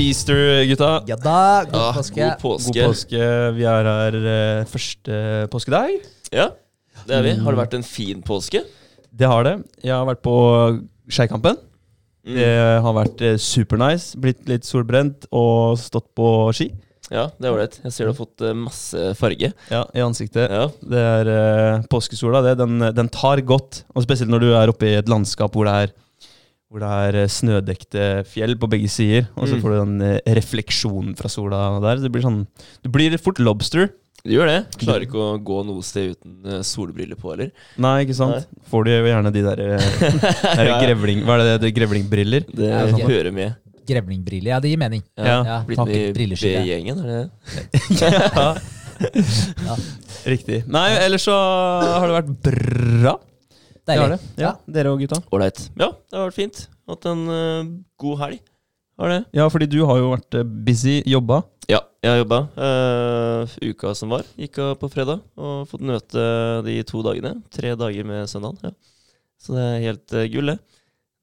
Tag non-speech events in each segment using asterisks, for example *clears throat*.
Happy Easter, gutta. Ja da, god ja, påske. God påske. God påske. Vi er her uh, første påskedag. Ja, det er vi. Har det vært en fin påske? Det har det. Jeg har vært på Skeikampen. Mm. Det har vært uh, supernice. Blitt litt solbrent og stått på ski. Ja, det er ålreit. Jeg ser du har fått uh, masse farge. Ja, i ansiktet. Ja. Det er påskesola, det. Den, den tar godt. Og spesielt når du er oppe i et landskap hvor det er, hvor det er eh, snødekte fjell på begge sider. Og så Mm. får du den eh, refleksjonen fra sola der. Det blir sånn Du blir fort lobster. Du gjør det. Klarer ikke å gå noe sted uten eh, solbriller på, eller? Nei, ikke sant? Får du gjerne de der, *laughs* der Ja. grevling, Hva er det, det grevlingbriller? Det er sånn. hører med. Grevlingbriller, ja, det gir mening. Ja. Ja, Blitt med i. B-gjengen, er det det? *laughs* ja. *laughs* Ja. Riktig. Nei, ellers så har det vært bra. Det Deilig. det. Ja, Dere og gutta. Ålreit. Ja, det har vært fint. Hatt en uh, god helg. Har det. Ja, fordi du har jo vært eh, busy, jobba. Ja, jeg har jobba Uh, uka som var. Gikk av på fredag og fått møte de to dagene. Tre dager med søndagen. Ja. Så det er helt uh, gull, det.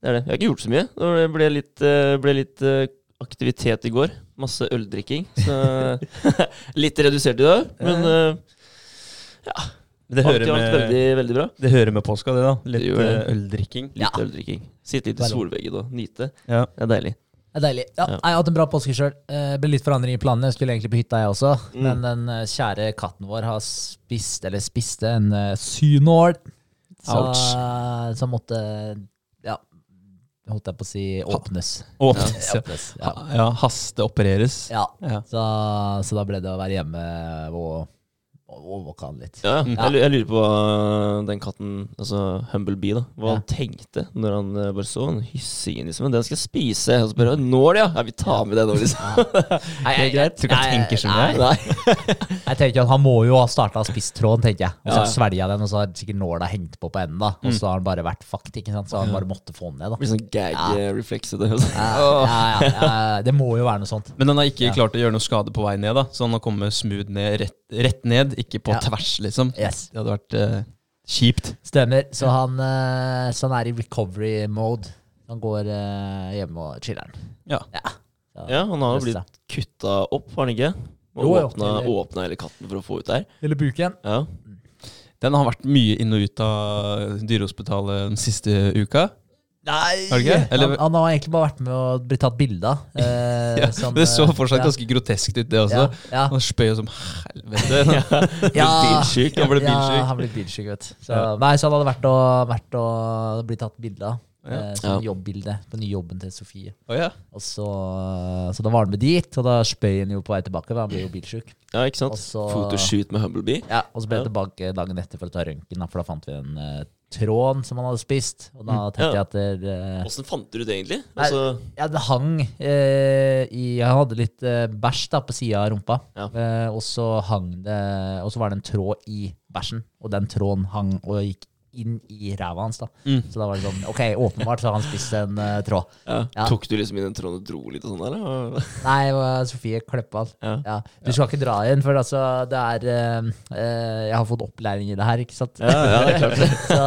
Det er det. Jeg har ikke gjort så mye. Det ble litt, eh, ble litt eh, aktivitet i går. Masse øldrikking. Så *laughs* litt redusert i dag, men uh, Det alt hører, i alt med, veldig, veldig bra. det hører med påska, det, da. Litt Det gjør det. eh, øldrikking. Litt Ja. øldrikking. Sitte litt i Veldig. solveggen og nyte. Ja. Det er deilig. Det er deilig. Ja, Ja. Jeg har hatt en bra påske sjøl. Det ble litt forandring i planene. Jeg skulle egentlig på hytta, jeg også. Mm. Men den eh, kjære katten vår har spist, eller spiste, en uh, synål. Så, så måtte Ja, holdt jeg på å si åpnes. Åpnes. Ja. åpnes ja. Ja, hasteopereres. ja. Ja. Så, så da ble det å være hjemme og og overvåke han litt. Ja, ja. jeg, jeg lurer på hva den katten, altså Humblebee, da, hva Ja. han tenkte når han eh, bare så den hyssingen. Liksom. Men den skal jeg spise. Og så bare Nål, ja! ja! Vi tar med den nå, liksom. *laughs* Nei, jeg, jeg, Tror ikke han tenker så mye. Jeg tenker at Han må jo ha starta spisstråden, tenker jeg. Og så Ja. svelga jeg den, og så har sikkert nåla hengt på på enden. da Og Mm. så har han bare vært fucked, ikke sant? så han bare måtte få den ned. da Det blir sånn gag-refleks i det. ja, ja, ja, ja, Det må jo være noe sånt. Men den har ikke Ja. klart å gjøre noe skade på vei ned, da. Så han har kommet smooth ned, rett, rett ned, ikke på Ja. tvers, liksom. Yes, Det hadde vært uh, kjipt. Stemmer. Så han, uh, så han er i recovery mode. Han går uh, hjemme og chiller'n. Ja. Ja. Ja, han har jo blitt kutta opp, har han ikke? Og åpna hele katten for å få ut der. Eller buken. Ja. Den har vært mye inn og ut av Dyrehospitalet den siste uka. Nei! Har ikke? Eller- han, han har egentlig bare vært med og blitt tatt bilde av. *laughs* eh, Ja, som, det så eh, fortsatt ja. ganske groteskt ut, det også. Ja, ja. Han spøy jo som helvete. *laughs* Ja. Bilsjuk. Han ble Ja, bilsjuk. han ble bilsjuk, vet. Så, Ja. Nei, så han hadde vært og, vært og blitt tatt bilde av. Ja. Eh, som jobbbilde på nye jobben til Sofie. Oh, ja. Og så, så da var han med dit, og da spøy han jo på vei tilbake, for han ble jo bilsjuk. ja, ikke sant? Og så- Photoshoot med Humblebee. Ja, og så ble Ja. tilbake dagen etter for å ta røntgen, for da fant vi en uh, tråd som han hadde spist. Og da Mm. tenkte Ja. jeg at det, Åssen fant du det egentlig? Altså, ja, det hang eh, i Han hadde litt eh, bæsj da på sida av rumpa. Ja. Eh, og så hang det Og så var det en tråd i bæsjen, og den tråden hang og gikk inn i ræva hans. da Mm. Så da var det sånn Ok, åpenbart så har han spist en uh, tråd. ja. Ja. Tok du liksom i den tråden og dro litt og sånn, eller? *laughs* Nei, det var Sofie Kleppa. alt. Ja. Ja. Du skal ikke dra igjen, for altså, det er uh, uh, Jeg har fått opplæring i det her, ikke sant? Ja, ja, det er klart *laughs* så,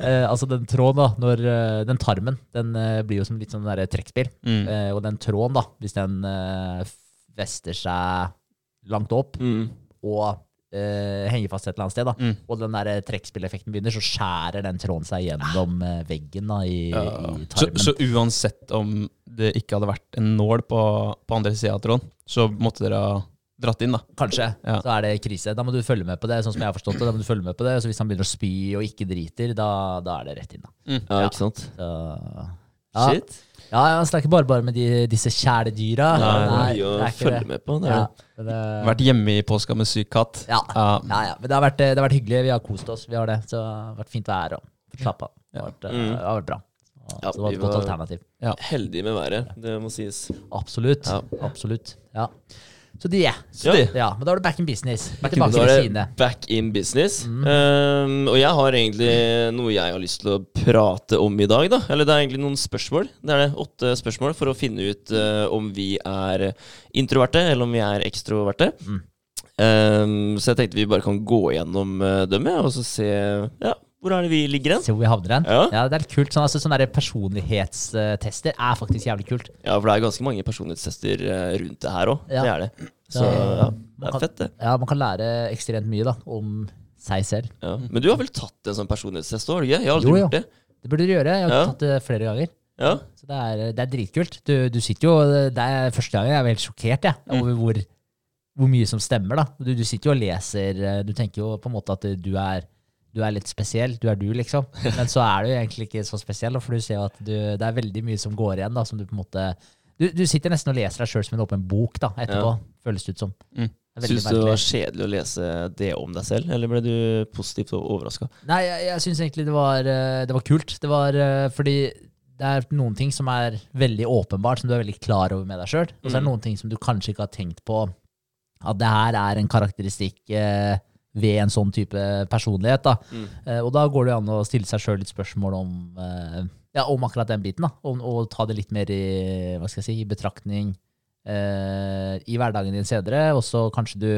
eh, altså den tråden, da, når den tarmen, den blir jo som litt sånn der trekkspill. Mm. Eh, og den tråden, da, hvis den fester seg langt opp Mm. og eh, henger fast et eller annet sted, da, Mm. og den der trekkspilleffekten begynner, så skjærer den tråden seg gjennom uh, veggen da, i, Ja. i tarmen. så uansett om det ikke hadde vært en nål på, på andre sida av tråden, så måtte dere ha dratt inn, da. Kanskje. Ja. Så er det krise. Da må du følge med på det. sånn som jeg har forstått det. Da må du følge med på det. Så hvis han begynner å spy og ikke driter, da, da er det rett inn. da. Ja, ikke sant? Så, ja. Shit. Ja, ja, så det er ikke bare bare med de, disse kjæledyra. Nei, det er Nei, mye å følge med på. Det Ja, det. Vært hjemme i påska med syk katt. ja, Ja. ja, ja. Men det har, vært, det har vært hyggelig. Vi har kost oss. Vi har det. Så det har vært fint vær og slappa av. Det har vært, eh, Mm. det har vært bra. Så Ja, det var et godt var- Ja. Heldige med været, det må sies. Absolutt. Ja. Absolutt. Ja. Så de er. Så de. Ja, men da er du back in business. Back in Da er det back in business. Mm. Um, og jeg har egentlig noe jeg har lyst til å prate om i dag. da Eller det er egentlig noen spørsmål. Det er det, Åtte spørsmål for å finne ut uh, om vi er introverte eller om vi er ekstroverte. Mm. Um, så jeg tenkte vi bare kan gå gjennom uh, dem, og så se ja, Hvor er det vi ligger hen? Se hvor vi havner hen. Ja. Ja, det er litt kult. Sånn, altså, sånne personlighetstester er faktisk jævlig kult. Ja, for det er ganske mange personlighetstester eh, rundt det her òg. Ja. Det er det. Så Ja. det er kan- fett, det. Ja, Man kan lære ekstremt mye da, om seg selv. Ja. Men du har vel tatt en sånn personlighetstest òg, har du ikke? Jeg har aldri Jo, jo. gjort det. Det burde du gjøre. Jeg har tatt det flere ganger. Ja. Så det er, det er dritkult. Du, du sitter jo Det er første gang jeg er helt sjokkert jeg, Mm. over hvor, hvor mye som stemmer. da. Du, du sitter jo og leser eh, Du tenker jo på en måte at du er, du er litt spesiell. Du er du, liksom. *laughs* Men så er du egentlig ikke så spesiell, for du ser jo at du, det er veldig mye som går igjen. da, som Du på en måte... Du, du sitter nesten og leser deg sjøl som en åpen bok da, etterpå, Ja. føles det ut som. Mm. Syns du det var kjedelig å lese det om deg selv, eller ble du positivt overraska? Nei, jeg, jeg syns egentlig det var, eh, det var kult. Det var eh, fordi det er noen ting som er veldig åpenbart, som du er veldig klar over med deg sjøl. Og så er det Mm. noen ting som du kanskje ikke har tenkt på at det her er en karakteristikk eh, ved en sånn type personlighet. da. Mm. Eh, og da går det an å stille seg sjøl litt spørsmål om, eh, ja, om akkurat den biten. da. Og, og ta det litt mer i, hva skal jeg si, i betraktning eh, i hverdagen din senere. Og så kanskje du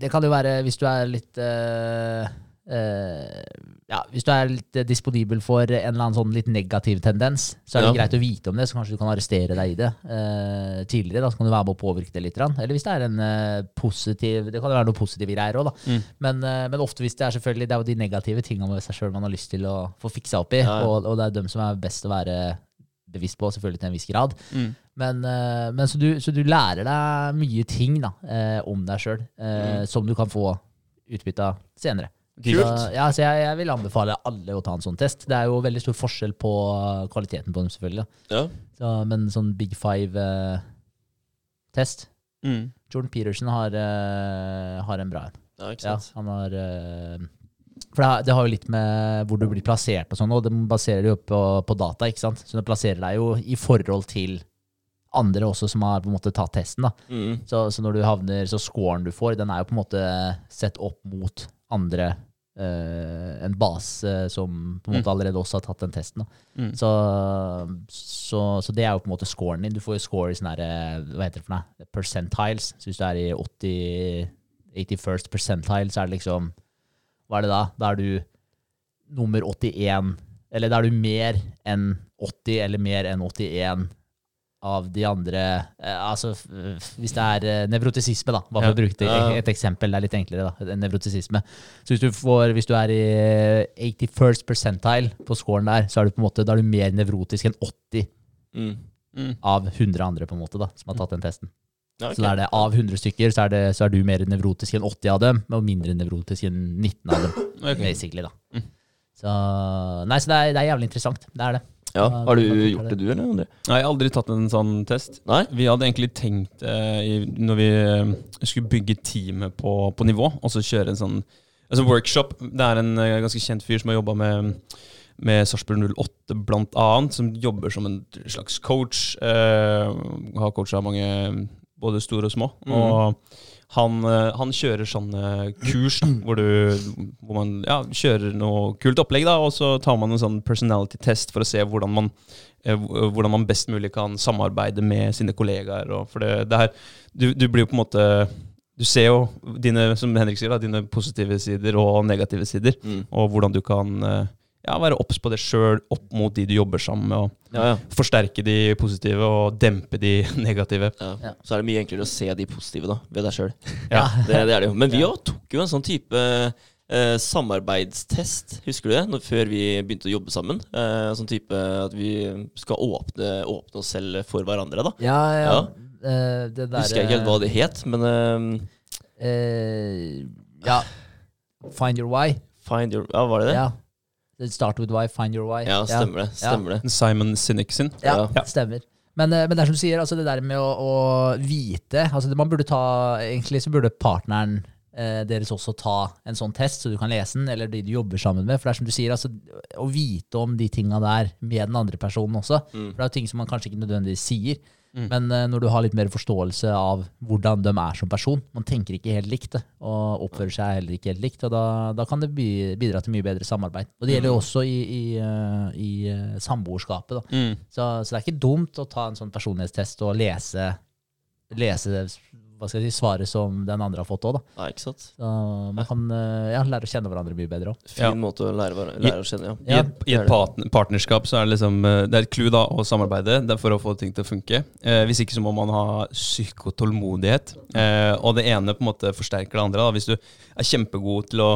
Det kan jo være hvis du er litt eh, ja, Hvis du er litt eh, disponibel for en eller annen sånn litt negativ tendens, så er det Ja. greit å vite om det, så kanskje du kan arrestere deg i det eh, tidligere. Da så kan du være med å påvirke det litt. Eller hvis det er en eh, positiv Det kan jo være noe positive greier òg, da. Mm. Men, eh, men ofte hvis det er selvfølgelig Det er jo de negative tingene med seg sjøl man har lyst til å få fiksa opp i, Ja, og, og det er dem som er best å være bevisst på, selvfølgelig til en viss grad. Mm. Men, eh, men så, du, så du lærer deg mye ting da, eh, om deg sjøl, eh, Mm. som du kan få utbytte av senere. Kult. Ja, så jeg, jeg vil anbefale alle å ta en sånn test. Det er jo veldig stor forskjell på kvaliteten på dem, selvfølgelig. Ja. Så, men sånn Big Five-test Mm. Jordan Peterson har, eh, har en bra en. ja, ikke Ja, han har eh, For det har, det har jo litt med hvor du blir plassert og sånn, og det baserer jo på, på data, ikke sant. Så det plasserer deg jo i forhold til andre også som har på en måte tatt testen. da. Mm. Så, så når du havner, så scoren du får, den er jo på en måte sett opp mot andre Uh, En base som på en måte allerede også har tatt den testen. Mm. Så, så, så det er jo på en måte scoren din. Du får jo score i sånne her, eh, hva heter det for noe? Percentiles. Så hvis du er i 80, 81st percentile, så er det liksom Hva er det da? Da er du nummer 81 Eller da er du mer enn 80 eller mer enn 81 av de andre eh, Altså hvis det er eh, nevrotisisme, da. Bare for å bruke et eksempel. Det er litt enklere, da. Nevrotisisme. Så hvis du, får, hvis du er i eh, 81st percentile på scoren der, så er du på en måte, da er du mer nevrotisk enn 80 Mm. Mm. av 100 andre på en måte da, som har tatt den testen. Ja, okay. Så er det av 100 stykker, så er, det, så er du mer nevrotisk enn 80 av dem, og mindre nevrotisk enn 19 av dem, Okay. basically. da. Mm. Så, nei, så det er, det er jævlig interessant. Det er det. Ja. Har du gjort det, du, eller? André? Nei, jeg har aldri tatt en sånn test. Nei? Vi hadde egentlig tenkt, eh, i, når vi eh, skulle bygge teamet på, på nivå, og så kjøre en sånn altså workshop Det er en eh, ganske kjent fyr som har jobba med, med Sarpsborg 08 blant annet, som jobber som en slags coach. Eh, har coacha mange, både store og små. Mhm. Og han, eh, han kjører sånne kurs hvor, du, hvor man ja, kjører noe kult opplegg, da, og så tar man en sånn personality test for å se hvordan man, eh, hvordan man best mulig kan samarbeide med sine kollegaer. For det, det her, du, du blir jo på en måte Du ser jo dine, som Henrik sier, da, dine positive sider og negative sider, Mm. og hvordan du kan eh, ja, være obs på det sjøl opp mot de du jobber sammen med, og Ja, ja. forsterke de positive og dempe de *laughs* negative. Ja. Ja. Så er det mye enklere å se de positive da, ved deg sjøl. Ja. Det, det det jo. Men vi Ja. tok jo en sånn type eh, samarbeidstest, husker du det? Når, før vi begynte å jobbe sammen. Eh, sånn type at vi skal åpne, åpne oss selv for hverandre, da. Ja, ja. Ja. Eh, det der, Husker jeg ikke helt hva det het, men eh, eh, Ja. Find your why. Find your Ja, var det det? Ja. Det Start with why, find your why. Ja, stemmer det. Stemmer det. Simon Sinek sin. Ja, Ja. stemmer. Men, eh, men det er som du sier, altså det der med å, å vite altså det, man burde ta, Egentlig så burde partneren eh, deres også ta en sånn test, så du kan lese den, eller de du jobber sammen med. For det er som du sier, altså, å vite om de tinga der med den andre personen også. Mm. For det er jo ting som man kanskje ikke nødvendigvis sier. Mm. Men uh, når du har litt mer forståelse av hvordan de er som person Man tenker ikke helt likt det, og oppfører seg heller ikke helt likt. Og da, da kan det bidra til mye bedre samarbeid. Og det gjelder jo også i, i, uh, i eh, samboerskapet. da. Så, så det er ikke dumt å ta en sånn personlighetstest og lese, lese hva skal jeg si, svaret som den andre har fått òg, da. Ja, ikke sant? Så man kan eh, ja, lære å kjenne hverandre mye bedre òg. Fin Ja. måte å lære, lære å kjenne, ja. I et, i et partner, partnerskap så er det liksom eh, Det er et clou da å samarbeide det er for å få ting til å funke. Eh, hvis ikke så må man ha psykotålmodighet. Eh, og det ene på en måte forsterker det andre. Da. Hvis du er kjempegod til å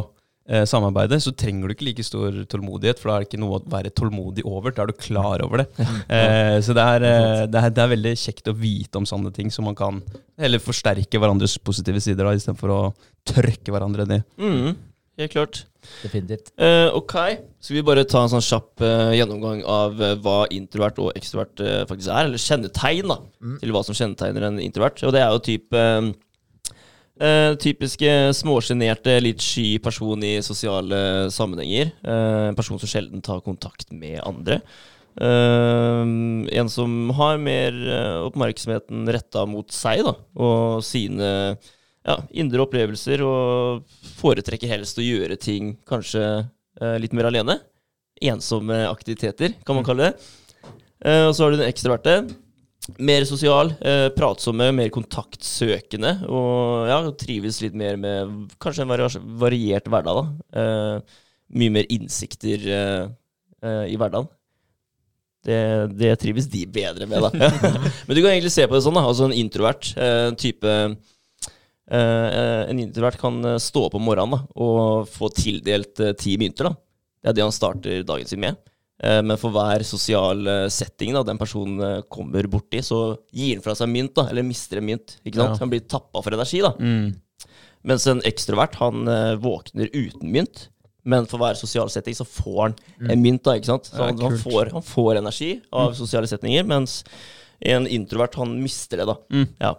eh, samarbeide, så trenger du ikke like stor tålmodighet, for da er det ikke noe å være tålmodig over. Da er du klar over det. *laughs* Eh, så det er, eh, det, er, det er veldig kjekt å vite om sånne ting, så man kan heller forsterke hverandres positive sider da, istedenfor å tørke hverandre ned. Mm, helt klart. Definitivt. Eh, ok, skal vi bare ta en sånn kjapp eh, gjennomgang av hva introvert og ekstrovert faktisk er, eller kjennetegn da, til hva som kjennetegner en introvert. Og det er jo typ eh, typiske småsjenerte, litt sky person i sosiale sammenhenger. Eh, en person som sjelden tar kontakt med andre. Eh, en som har mer oppmerksomheten retta mot seg da, og sine ja, indre opplevelser, og foretrekker helst å gjøre ting kanskje litt mer alene. Ensomme aktiviteter, kan man kalle det. Eh, og så har du den ekstraverte. Mer sosial, eh, pratsomme, mer kontaktsøkende. Og ja, trives litt mer med kanskje en vari variert hverdag. da. Eh, mye mer innsikter eh, eh, i hverdagen. Det, det trives de bedre med, da. *laughs* *laughs* Men du kan egentlig se på det sånn, da. Altså en introvert. eh, type Eh, en introvert kan stå opp om morgenen da, og få tildelt ti mynter. Da. Det er det han starter dagen sin med. Eh, men for hver sosial eh, setting da, den personen eh, kommer borti, så gir han fra seg mynt, da, eller mister en mynt. Ikke sant? Ja. Han blir tappa for energi. da. Mens en ekstrovert han våkner uten mynt. Men for hver sosial setting så får han en mynt. da, ikke sant? Så han, han, får, han får energi av sosiale setninger, mens en introvert han mister det. da. Mm. Ja.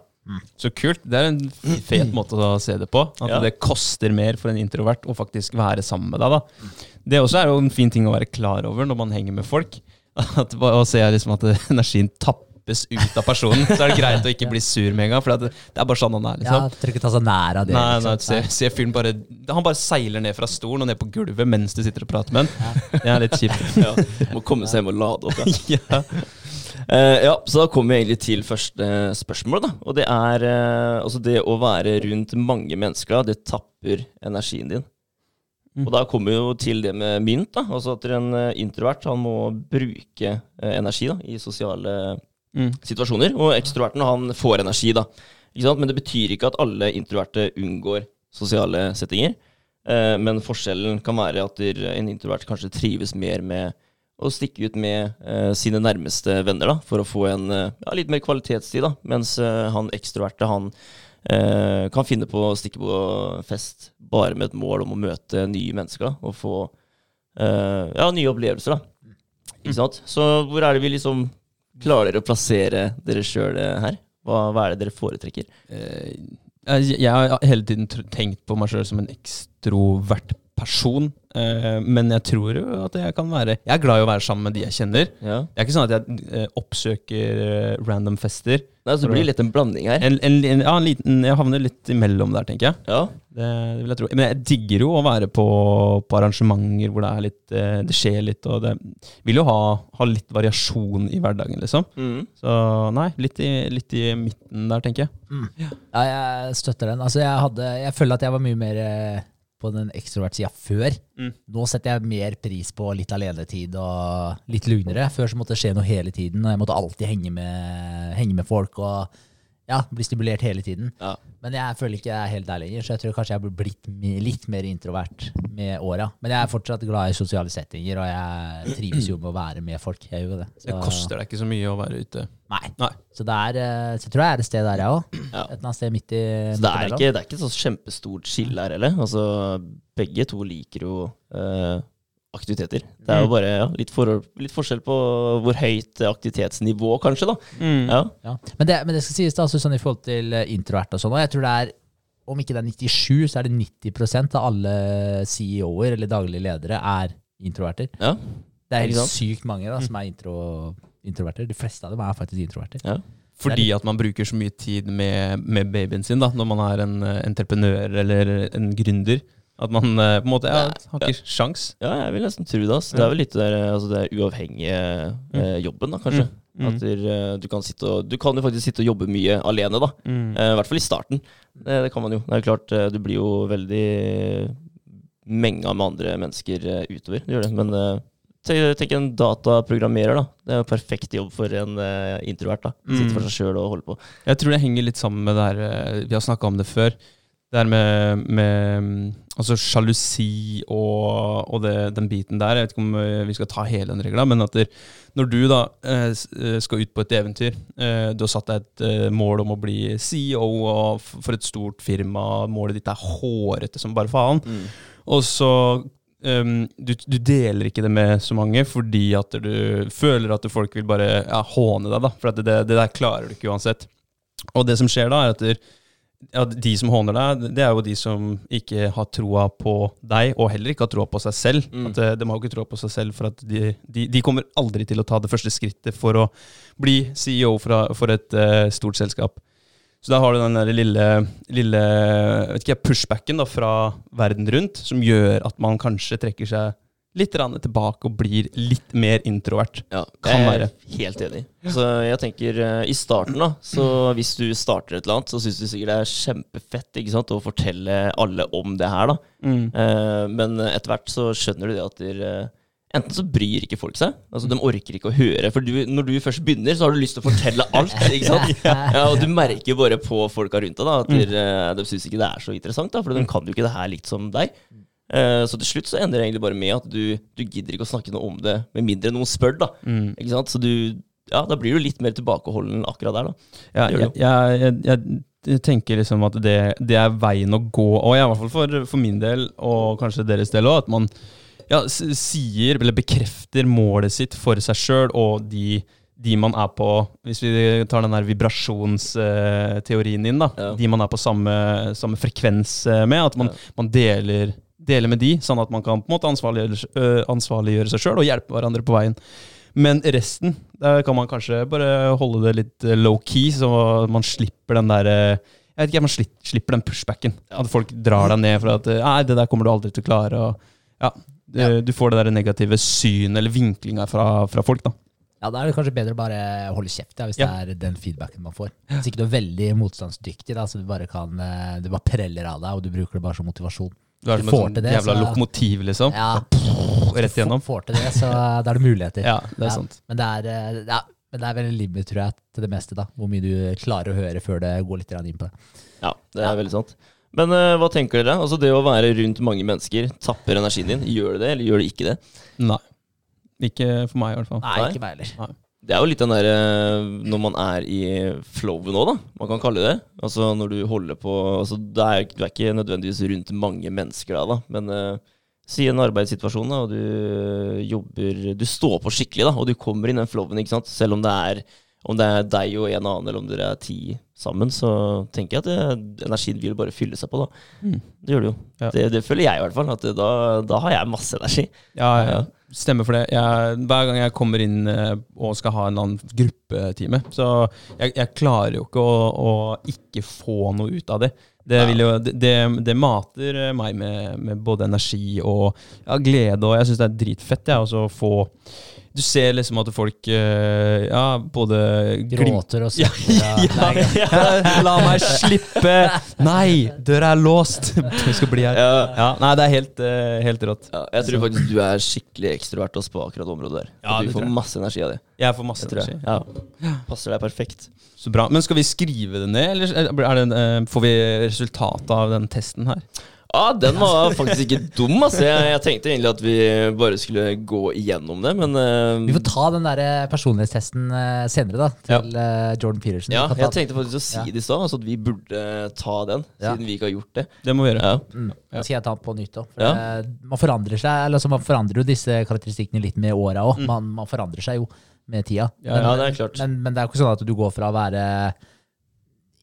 Så kult. Det er en fet måte å se det på. At Ja. det koster mer for en introvert å faktisk være sammen med deg. da. Det også er jo en fin ting å være klar over når man henger med folk. *laughs* At og ser liksom at *laughs* energien tappes ut av personen. Så er det greit å ikke *laughs* bli sur med en gang, for det, det er bare sånn han er. Ja, liksom. Trenger ikke ta seg nær av det. Nei, liksom. nei, se, se fyren bare Han bare seiler ned fra stolen og ned på gulvet mens du sitter og prater med han. Det er litt kjipt. ja. Må komme seg hjem og lade opp. Ja. ja. Uh, ja, så da kommer vi egentlig til første spørsmål. da Og det er uh, altså det å være rundt mange mennesker, det tapper energien din. Mm. Og da kommer vi jo til det med mynt. da Altså at en eh, introvert han må bruke eh, energi da i sosiale Mm. situasjoner. Og ekstroverten han får energi, da. Men det betyr ikke at alle introverte unngår sosiale settinger. Eh, men forskjellen kan være at der en introvert kanskje trives mer med å stikke ut med eh, sine nærmeste venner da, for å få en eh, ja, litt mer kvalitetstid. da, Mens eh, han ekstroverte han eh, kan finne på å stikke på fest bare med et mål om å møte nye mennesker og få eh, ja, nye opplevelser. da. Ikke sant? Så hvor er det vi liksom klarer å plassere dere sjøl her? Hva, hva er det dere foretrekker? Eh, jeg, jeg har hele tiden tenkt på meg sjøl som en ekstrovert person. eh, men jeg tror jo at jeg kan være Jeg er glad i å være sammen med de jeg kjenner. Ja. Det er ikke sånn at jeg eh, oppsøker eh, random fester. Nei, så det blir litt en blanding her. En, en, en, ja, en liten, jeg havner litt imellom der, tenker jeg. Ja, Det, det vil jeg tro. Men jeg digger jo å være på, på arrangementer hvor det, er litt, det skjer litt. Og det vil jo ha, ha litt variasjon i hverdagen, liksom. mm. Så nei, litt i, litt i midten der, tenker jeg. Ja, jeg støtter den. Altså, jeg, hadde, jeg føler at jeg var mye mer på den ekstrovert-sida før. Mm. Nå setter jeg mer pris på litt alenetid og litt lugnere. Før så måtte det skje noe hele tiden, og jeg måtte alltid henge med, henge med folk og ja, blir stimulert hele tiden. Ja. Men jeg føler ikke jeg er helt der lenger, så jeg tror kanskje jeg har blitt litt mer introvert med åra. Men jeg er fortsatt glad i sosiale settinger, og jeg trives jo med å være med folk. Jeg gjør det. det. Det koster deg ikke så mye å være ute. Nei. Nei. Så, det er, eh, så jeg tror jeg er et sted der, jeg òg. Ja. Et eller annet sted midt i Så det er ikke, det er ikke så kjempestort skille her heller. Altså, begge to liker jo eh, aktiviteter. Det er jo Mm. bare ja, litt, forhold, litt forskjell på hvor høyt aktivitetsnivå, kanskje. da. Ja. Ja. Men, det, men det skal sies da, altså sånn i forhold til eh, introvert og sånn, og jeg tror det er, om ikke det er 97, så er det 90% av alle CEO-er eller daglige ledere er introverter. Ja. Det er helt sykt mange da, som er intro, introverter. De fleste av dem er faktisk introverter. Ja. Fordi at man bruker så mye tid med, med babyen sin da, når man er en entreprenør eller en gründer. At man eh, på en måte ja, har ikke sjans. ja, jeg vil nesten tro det. ass. Det er vel litt der, altså, det uavhengige eh, jobben, da, kanskje. Mm. Mm. At du, eh, du, kan og, du kan jo faktisk sitte og jobbe mye alene, da. Mm. Eh, I hvert fall i starten. Det, det kan man jo. Det er jo klart, eh, du blir jo veldig menga med andre mennesker eh, utover. Du gjør det. Men eh, tenk en dataprogrammerer, da. Det er jo perfekt jobb for en eh, introvert. da. Sitte Mm. for seg sjøl og holde på. Jeg tror det henger litt sammen med det her eh, Vi har snakka om det før. Det her med, med mm, altså sjalusi og, og det, den biten der. Jeg vet ikke om eh, vi skal ta hele den regla, men at der, når du da eh, eh, skal ut på et eventyr Du har satt deg et mål om å bli CEO for et stort firma. Målet ditt er hårete som bare faen. Og så um, du, du deler ikke det med så mange fordi at du føler at folk vil bare ja, håne deg, da. For at det, det der klarer du ikke uansett. Og det som skjer da, er at ja, de som håner deg, det er jo de som ikke har troa på deg, og heller ikke har troa på seg selv. Mm. At eh, De har jo ikke troa på seg selv, for at de, de, de kommer aldri til å ta det første skrittet for å bli CEO fra, for et uh, stort selskap. Så da har du den der lille, lille vet ikke, pushbacken da, fra verden rundt, som gjør at man kanskje trekker seg litt tilbake og blir litt mer introvert. Ja, Kan være. helt enig. Så jeg tenker eh, i starten, da, så hvis du starter et eller annet, så syns du sikkert det er kjempefett ikke sant, å fortelle alle om det her, da. Eh, men etter hvert så skjønner du det at der, eh, Enten så bryr ikke folk seg, altså de orker ikke å høre. For du, når du først begynner, så har du lyst til å fortelle alt. *laughs* ikke sant? Ja, Og du merker bare på folka rundt deg da, at der, eh, de syns ikke det er så interessant, da, for de kan jo ikke det her likt som deg. Eh, Så til slutt så ender det egentlig bare med at du, du gidder ikke å snakke noe om det, med mindre noen spør. da. Mm. Ikke sant? Så du, ja, da blir du litt mer tilbakeholden akkurat der. da. Ja, jeg, jeg, jeg, jeg tenker liksom at det, det er veien å gå, og i hvert fall for, for min del, og kanskje deres del òg, at man ja, sier, eller bekrefter målet sitt for seg sjøl og de, de man er på Hvis vi tar den der vibrasjonsteorien din, da. Ja. De man er på samme, samme frekvens eh, med. At man, man deler, deler med de, sånn at man kan på en måte ansvarliggjøre, øh, ansvarliggjøre seg sjøl og hjelpe hverandre på veien. Men resten, der kan man kanskje bare holde det litt eh, low-key, så man slipper den der eh, Jeg vet ikke, man slipper den pushbacken. At folk drar deg ned for at Nei, det der kommer du aldri til å klare. Og, ja, det, Du får det der negative synet eller vinklinga fra, fra folk, da. Ja, Da er det kanskje bedre å bare holde kjeft ja, hvis Ja. det er den feedbacken man får. Hvis ikke du er veldig motstandsdyktig, da, så du bare kan Det bare preller av deg, og du bruker det bare som motivasjon. Du er Du som et sånt til det, jævla så- lokomotiv, liksom. Ja, Rett igjennom. Får, får til det, så da er det muligheter. Ja, det er Ja, sant. Men det er, eh, ja, men det er veldig limit, tror jeg, til det meste. da Hvor mye du klarer å høre før det går litt inn på det. Ja, det er veldig sant. Men uh, hva tenker dere? Altså Det å være rundt mange mennesker tapper energien din. Gjør det det, eller gjør det ikke det? Nei. Ikke for meg, i hvert fall. Nei, Nei. ikke meg heller. Det er jo litt den derre når man er i flowet nå, da. Man kan kalle det Altså når du holder på altså, er, Du er ikke nødvendigvis rundt mange mennesker da, da. men uh, si en arbeidssituasjon, da, og du jobber Du står på skikkelig, da, og du kommer inn den flowen, ikke sant. Selv om det er om det er deg og en annen, eller om dere er ti sammen, så tenker jeg at det, energien vil bare fylle seg på, da. Mm. Det gjør det jo. Ja. Det, det føler jeg i hvert fall. At det, da, da har jeg masse energi. Ja, ja. Ja. Stemmer for det. Jeg, hver gang jeg kommer inn eh, og skal ha en annen gruppetime, så jeg, jeg klarer jo ikke å, å ikke få noe ut av det. Det, jo, det, det, mater meg med, med både energi og ja, glede, og jeg syns det er dritfett jeg, å få Du ser liksom at folk eh, ja, både Gråter og Ja, ja, *laughs* ja, ja, La meg slippe! Nei, døra er låst! *laughs* Du skal bli her. Ja. Ja, nei, det er helt, eh, helt rått. Ja, jeg tror faktisk du er skikkelig ekstrovert også på akkurat det området der. Ja, du får masse energi av det. Jeg får masse jeg. energi. Ja. Passer deg perfekt. Så bra. Men skal vi skrive det ned, eller er det, eh, får vi resultatet av den testen her? Ja, den var faktisk ikke dum, altså. Jeg, jeg tenkte egentlig at vi bare skulle gå igjennom det, men uh, Vi får ta den der eh, personlighetstesten uh, senere, da. Til eh, Jordan Peterson. Ja, jeg tenkte faktisk å si Ja. det i stad, altså at vi burde ta den, Ja. siden vi ikke har gjort det. Det må vi gjøre. Ja. Mm. Da skal jeg ta den på nytt òg. Ja. Man forandrer seg eller altså Man forandrer jo disse karakteristikkene litt med åra òg. Mm. Man, man forandrer seg jo med tida. Ja, Ja, det er klart. Men, men det er jo ikke sånn at du går fra å være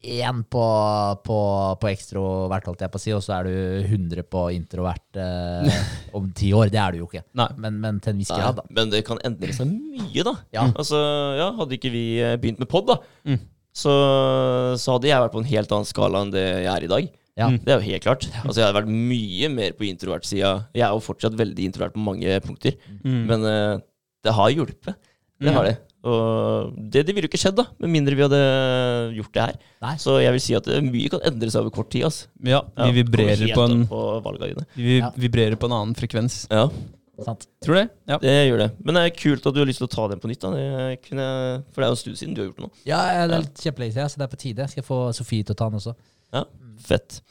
én på, på, på ekstrovert, holdt jeg på å si, og så er du 100 på introvert eh, om ti år. Det er du jo ikke. *laughs* Nei. Men, men til en viss grad, da. men det kan endre seg mye, da. Ja. Altså, ja, Hadde ikke vi eh, begynt med pod, da, Mm. så, så hadde jeg vært på en helt annen skala enn det jeg er i dag. Ja. Mm. Det er jo helt klart. Altså, jeg hadde vært mye mer på introvert-sida. Jeg er jo fortsatt veldig introvert på mange punkter, Mm. men uh, det har hjulpet. Det Mm. har det. Og det, det ville jo ikke skjedd, da, med mindre vi hadde gjort det her. Nei. Så jeg vil si at eh, mye kan endre seg over kort tid. Altså. Ja, Ja, vi vibrerer kommer på en på. Vi Ja. vibrerer på en annen frekvens. Ja, Sant? Tror du det? Ja. det gjør det. Men det er kult at du har lyst til å ta den på nytt. da det kunne, jeg- For det er jo en stund siden du har gjort det nå. Ja, det er litt kjempelenge siden, så det er på tide. Skal jeg få Sofie til å ta den også. Ja, Fett.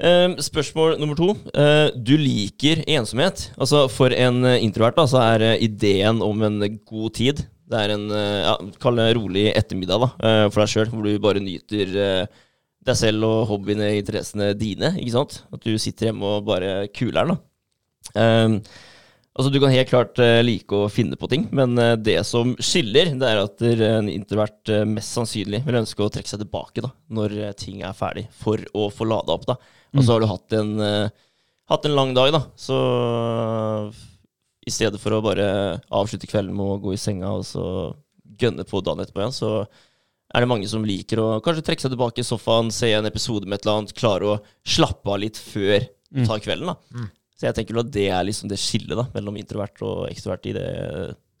Um, spørsmål nummer to. Uh, du liker ensomhet. Altså For en introvert da, så er eh, ideen om en god tid Det er en eh, ja, kall det rolig ettermiddag da, eh, for deg sjøl, hvor du bare nyter eh, deg selv og hobbyene og interessene dine. ikke sant? At du sitter hjemme og bare kuler den. Eh, altså Du kan helt klart like å finne på ting, men det som skiller, det er at en introvert mest sannsynlig vil ønske å trekke seg tilbake da, når ting er ferdig, for å få lada opp. da. Og så har du hatt en, hatt en lang dag, da. Så i stedet for å bare avslutte kvelden med å gå i senga og så gønne på dagen etterpå igjen, så er det mange som liker å kanskje trekke seg tilbake i sofaen, se en episode med et eller annet, klare å slappe av litt før du tar kvelden. da. Mm. Så jeg tenker at det er liksom det skillet da, mellom introvert og ekstrovert i det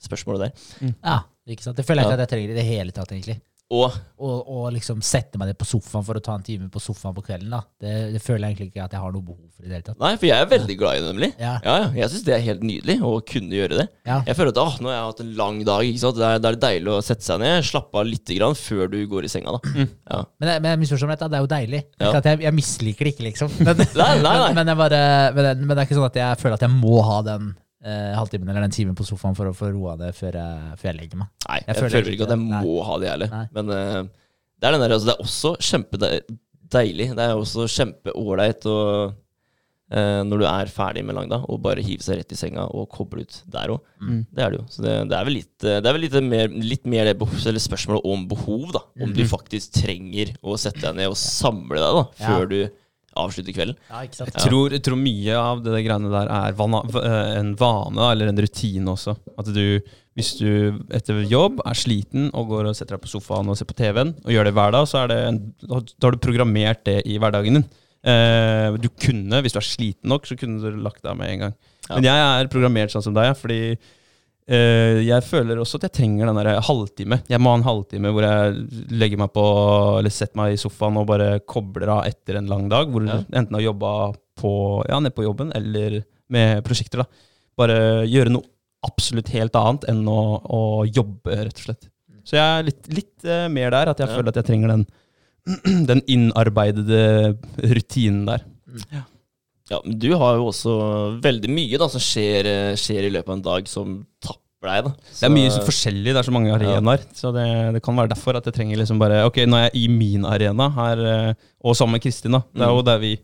spørsmålet der. Ja, ikke sant? Det føler jeg ikke Ja. at jeg trenger i det hele tatt, egentlig. Og Og, og liksom sette meg ned på sofaen for å ta en time på sofaen på kvelden. da. Det, det føler jeg egentlig ikke at jeg har noe behov for i det hele tatt. Nei, for jeg er veldig glad i det, nemlig. Ja. Ja, ja. Jeg syns det er helt nydelig å kunne gjøre det. Jeg føler at åh, nå har jeg hatt en lang dag. ikke sant? Da er, er det deilig å sette seg ned, slappe av litt grann før du går i senga. da. Ja. Men, men jeg misforstår meg rett, det er jo deilig. Er at jeg, jeg misliker det ikke, liksom. *laughs* Men, Nei, nei, nei. *laughs* men, men, bare, men, men det er ikke sånn at jeg føler at jeg må ha den eh, halvtimen eller den timen på sofaen for å få roa det før jeg, før jeg legger meg. Nei, Jeg jeg, føler føler ikke at jeg. Nei. må ha det, jeg heller. Men eh, det er den der, altså, det er også kjempedeilig. Det er også kjempeålreit å eh, når du er ferdig med lang dag, og bare hive seg rett i senga og koble ut der òg. Mm. Det er det jo. Så det, det er vel litt, det er vel litt mer, litt mer det spørsmålet om behov, da. Om du faktisk trenger å sette deg ned og samle deg da, Ja. før du avslutter kvelden. Ja, ikke sant? Jeg tror, jeg tror mye av det greiene der er vana, eh, en vane eller en rutine også. At du, hvis du etter jobb er sliten og går og setter deg på sofaen og ser på TV-en, og gjør det hver dag, så er det en, da har du programmert det i hverdagen din. Eh, du kunne, hvis du er sliten nok, så kunne du lagt deg med en gang. Ja. Men jeg er programmert sånn som deg, fordi jeg føler også at jeg trenger den der halvtime. Jeg må ha en halvtime hvor jeg legger meg på, eller setter meg i sofaen og bare kobler av etter en lang dag. Hvor Ja. enten har jobba på, ja, nede på jobben eller med prosjekter. da. Bare gjøre noe absolutt helt annet enn å, å jobbe, rett og slett. Så jeg er litt, litt eh, mer der, at jeg Ja. føler at jeg trenger den, *clears throat* den innarbeidede rutinen der. Ja, men du har jo også veldig mye da som skjer, skjer i løpet av en dag som tapper deg. da. Det er mye Så- så forskjellig, det er så mange arenaer. Så det, det kan være derfor at jeg trenger liksom bare Ok, nå er jeg i min arena her, eh, og sammen med Kristin, da. Det er jo der vi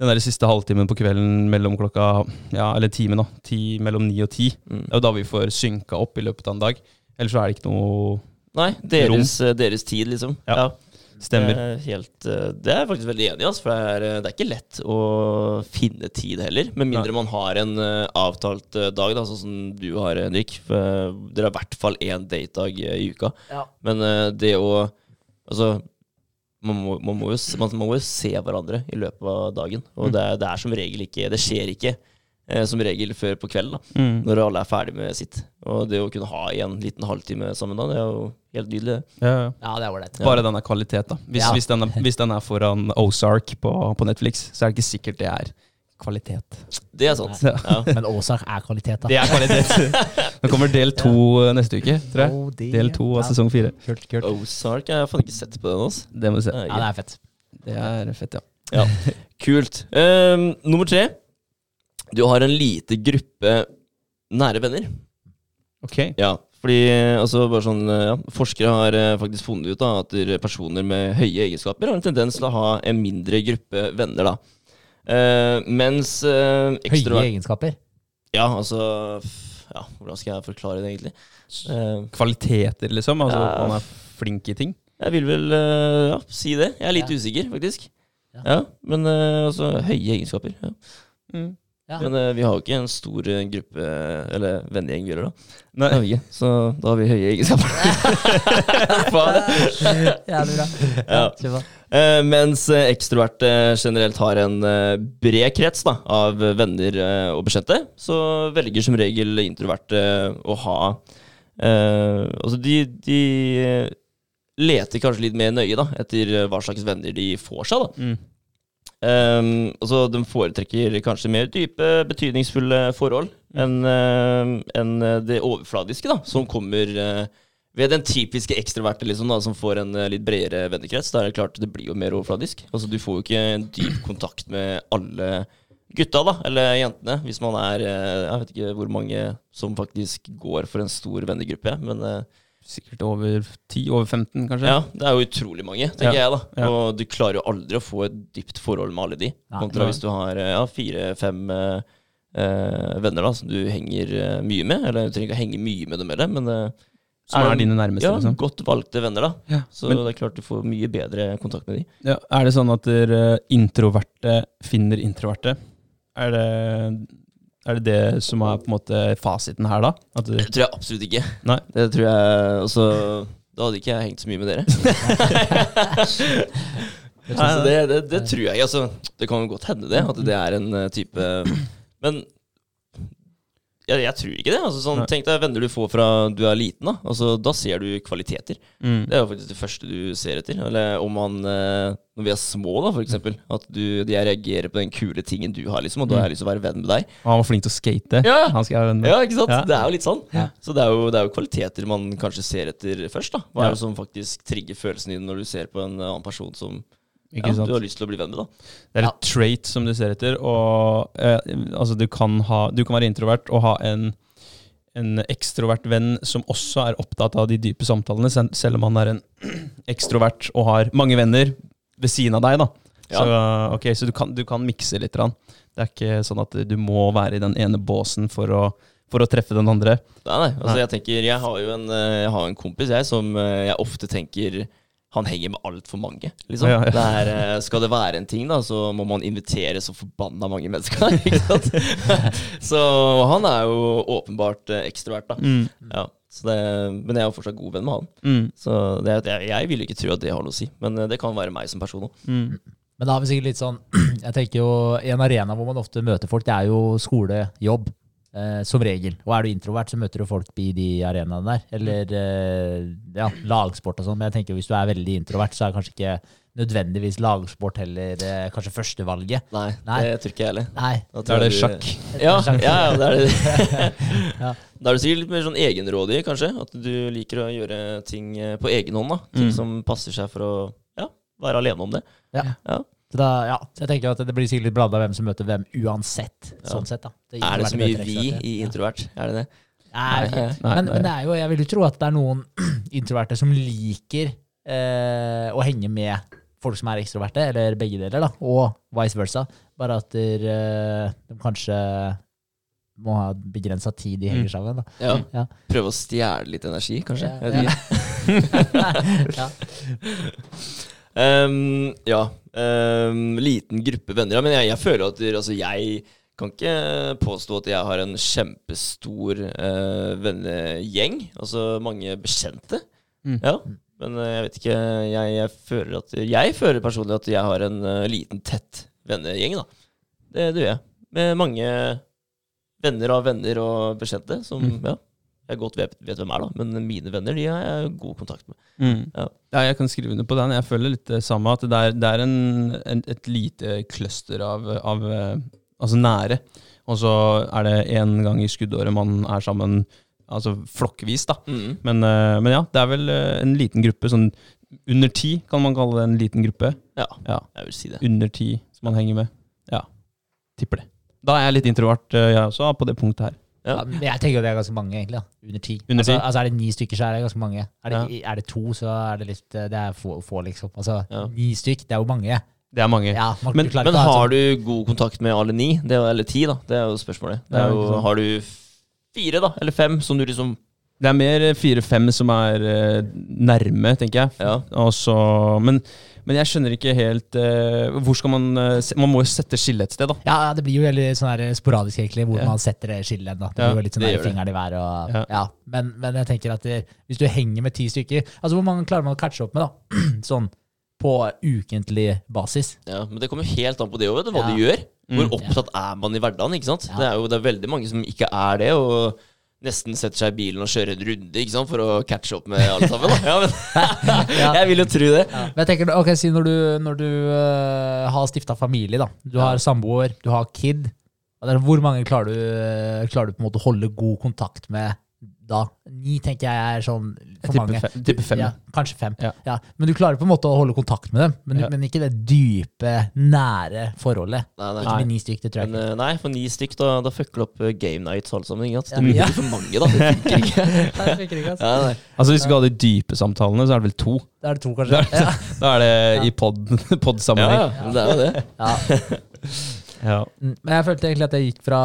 Den der siste halvtimen på kvelden mellom klokka Ja, eller timen, da. Ti, mellom ni og ti. Mm. Det er jo da vi får synka opp i løpet av en dag. Ellers så er det ikke noe Nei, deres, rom. deres tid, liksom. Ja. Stemmer. Det er, helt, eh, det er jeg faktisk veldig enig i, altså, for det er, eh, det er ikke lett å finne tid heller. Med mindre man har en eh, avtalt eh, dag, da, sånn som du har, Henrik. For eh, dere har i hvert fall én datedag eh, i uka. Ja. Men eh, det å Altså, man må, man, må jo, man må jo se hverandre i løpet av dagen. Og det, er- det er som regel ikke Det skjer ikke eh, som regel før på kvelden, da, mm. når alle er ferdig med sitt. Og det å kunne ha en liten halvtime sammen da, det er jo helt nydelig. ja, ja. Ja, det er ålreit. Bare den er kvalitet, da. Hvis, Ja. hvis, den er, hvis den er foran Ozark på, på Netflix, så er det ikke sikkert det er kvalitet. Det er sant. Ja. Ja. *laughs* Men Ozark er kvalitet, da. Det er kvalitet. *laughs* Nå kommer del to neste uke, tror jeg. Oh, det- Del to av sesong fire. Kult, kult. Ozark jeg har faen ikke sett på den. Altså. Det må du se. Ja, det er fett. Det er fett, ja. Ja, Kult. Um, nummer tre. Du har en lite gruppe nære venner. Ok. Ja, fordi altså bare sånn, eh, ja, Forskere har eh, faktisk funnet ut da, at personer med høye egenskaper har en tendens til å ha en mindre gruppe venner. da. Uh, mens uh, Høye egenskaper. Ja, altså ja, Hvordan skal jeg forklare det, egentlig? Uh, Kvaliteter, liksom? Altså Ja. man er flink i ting? jeg vil vel eh, ja, si det. Jeg er litt usikker, faktisk. Ja. Ja, Men eh, altså høye egenskaper. Ja. Ja. Men uh, vi har jo ikke en stor uh, gruppe, eller vennegjeng, vi heller, da. Nei. Nei, ikke, så da har vi høye egenskaper. Jævlig bra. Ja. ja. Uh, Eh, mens ekstroverte generelt har en bred krets da, av venner og bekjente, så velger som regel introverte å ha Eh, altså de, de leter kanskje litt mer nøye da, etter hva slags venner de får seg. da. Mm. Um, altså, de foretrekker kanskje mer dype, betydningsfulle forhold enn uh, en det overfladiske, da, som kommer uh, ved den typiske ekstroverte liksom, da, som får en uh, litt bredere vennekrets. Da er det klart det blir jo mer overfladisk. Altså, du får jo ikke en dyp kontakt med alle gutta, da, eller jentene, hvis man er eh, Jeg vet ikke hvor mange som faktisk går for en stor vennegruppe, men eh, Sikkert over 10, over 15, kanskje. ja, det er jo utrolig mange, tenker Ja. jeg, da. Ja. Og du klarer jo aldri å få et dypt forhold med alle de. Nei. Kontra Nei. hvis du har ja, fire-fem eh, eh, venner da, som du henger eh, mye med. Eller du trenger ikke å henge mye med dem heller, men eh, Som er dine nærmeste, Ja, liksom. godt valgte venner, da. Ja. Så Men det er klart du får mye bedre kontakt med de. ja, er det sånn at dere introverte finner introverte? Er det, er det det som er på en måte fasiten her, da? Du, Det tror jeg absolutt ikke. Nei. Det tror jeg altså, Da hadde ikke jeg hengt så mye med dere. *laughs* Det, det, det tror jeg. Altså, det kan godt hende det, at det er en eh, type Men jeg, jeg tror ikke det. Altså, sånn, tenk deg venner du får fra du er liten. Da Altså, da ser du kvaliteter. mm. Det er jo faktisk det første du ser etter. Eller om man eh, Når vi er små, da, for eksempel. At du, de reagerer på den kule tingen du har, liksom. Og da har jeg lyst til å være venn med deg. Han var flink til å skate. Ja. Han skal være venn med. Ja, ikke sant? Ja. Det er jo litt sånn. Ja. Så det er, jo, det er jo kvaliteter man kanskje ser etter først. da Hva er det som faktisk trigger følelsen din når du ser på en annen person som Ikke ja, sant? du har lyst til å bli venn med? da Det er et trait som du ser etter. Og eh, altså, du kan, ha, du kan være introvert og ha en, en ekstrovert venn som også er opptatt av de dype samtalene, selv om han er en *clears throat* ekstrovert og har mange venner ved siden av deg. da. Ja. Så, okay, så du kan, du kan mikse litt. grann. Det er ikke sånn at du må være i den ene båsen for å, for å treffe den andre. Nei, nei, altså Nei. Jeg tenker Jeg har jo en, eh, jeg har en kompis jeg som eh, jeg ofte tenker han henger med altfor mange. Liksom. Ja, ja. Det er, eh, skal det være en ting, da, så må man invitere så forbanna mange mennesker. *laughs* Ikke sant? *laughs* så han er jo åpenbart eh, ekstrovert, da. Mm. Ja, så det, men jeg er jo fortsatt god venn med han. Mm. Så det, jeg, jeg vil ikke tro at det har noe å si, men eh, det kan være meg som person òg. Mm. Men da har vi sikkert litt sånn *clears throat* Jeg tenker jo En arena hvor man ofte møter folk, det er jo skole, jobb. Eh, som regel. Og er du introvert, så møter du folk i de arenaene der. Eller uh, ja, lagsport og sånn. Men jeg tenker hvis du er veldig introvert, så er kanskje ikke nødvendigvis lagsport heller eh, kanskje førstevalget. Nei, Nei. det tror ikke jeg heller. Nei. Da Da er det du- *laughs* sjakk. Ja, ja, ja, det er det. *laughs* Ja. Da er du sikkert litt mer sånn egenrådig, kanskje. At du liker å gjøre ting eh, på egen hånd. da Ting Mm. som passer seg for å ja, være alene om det. Ja. Ja. Så, da, ja. så jeg tenker at det blir sikkert litt blanda hvem som møter hvem uansett. Ja. Sånn sett da Er det så mye vi i introvert? Er det det? Nei, Nei, nei, men, nei. men det er jo, jeg vil jo tro at det er noen *clears throat* introverte som liker eh, å henge med folk som er ekstroverte, eller begge deler, da, og vice versa. Bare at der, eh, de kanskje må ha begrensa tid de henger Mm. sammen. Da. Ja. Ja. Prøve å stjele litt energi, kanskje? Ja, ja. *laughs* *laughs* Ehm, ja. Um, liten gruppe venner. Ja, men jeg, jeg føler at altså, jeg kan ikke påstå at jeg har en kjempestor uh, vennegjeng. Altså mange bekjente. Mm. Ja. Men uh, jeg vet ikke jeg, jeg føler at Jeg føler personlig at jeg har en uh, liten, tett vennegjeng, da. Det, det gjør jeg. Med mange venner av venner og bekjente som Mm. ja, jeg godt vet, vet hvem er, da. Men mine venner de har jeg god kontakt med. Mm. Ja. Ja. jeg kan skrive under på den. Jeg føler litt det samme. At det er, det er en, en, et lite cluster av, av eh, altså nære. Og så er det én gang i skuddåret man er sammen, altså flokkvis, da. Mm. Men, eh, men ja, det er vel eh, en liten gruppe. Sånn under ti kan man kalle det en liten gruppe. Ja, Ja, jeg vil si det. Under ti som man henger med. Ja, tipper det. Da er jeg litt introvert, jeg også, på det punktet her. Ja. Ja, men jeg tenker jo det er ganske mange, egentlig. da. Under ti. Under altså, ti? altså Er det ni stykker, så er det ganske mange. Er det, er det to, så er det litt eh, Det er få, få liksom. Altså, Ja. Ni stykk, det er jo mange. Det er mange. Ja, man, Men- du klarer Men ikke å ha har du god kontakt med alle ni? Det er, eller ti, da. Det er jo spørsmålet. Det Ja, er ikke jo, sant. har du fire, da? Eller fem, som du liksom Det er mer fire-fem som er eh, nærme, tenker jeg. Ja. Og så- men, men jeg skjønner ikke helt uh, Hvor skal man uh, Man må jo sette skillet et sted, da. Ja, det blir jo veldig sånn her sporadisk, egentlig, hvor Ja. man setter det skillet. Da. Det Ja, blir jo litt sånn fingeren i været. Og, Ja. ja. men, men jeg tenker at det, hvis du henger med ti stykker Altså Hvor mange klarer man å catche opp med, da? *clears throat* sånn på ukentlig basis? Ja, Men det kommer helt an på det òg, hva Ja. du gjør. Hvor Mm. opptatt er man i hverdagen? ikke sant? Ja. Det er jo det er veldig mange som ikke er det. og nesten setter seg i bilen og kjører en runde ikke sant, for å catche opp med alle sammen. *laughs* Ja, men, *laughs* Ja. jeg vil jo tro det. Men jeg tenker, ok, si når du, når du uh, har stifta familie, da. Du har samboer, du har kid. Hvor mange klarer du, øh, klarer du på en måte å holde god kontakt med da? Ni tenker jeg er sånn for mange. tipper fem. Ja, kanskje fem. Ja. Ja. Men du klarer på en måte å holde kontakt med dem, men, Ja. men ikke det dype, nære forholdet. Nei, nei. Ikke med ni stykk, det tror jeg Men ikke. eh, nei, for ni stykk, da, da fucker du opp eh, game nights alle sammen. Ikke? Ja, Det blir ja. for mange, da. Det funker ikke. *laughs* Det funker ikke, altså. Ja. Altså Hvis du skal ha de dype samtalene, så er det vel to. Da er det to, Da er det, Ja. da er det i pod- *laughs* ja, pod-sammenheng. ja, det er jo det. *laughs* Ja. Mm, Men jeg følte egentlig at jeg gikk fra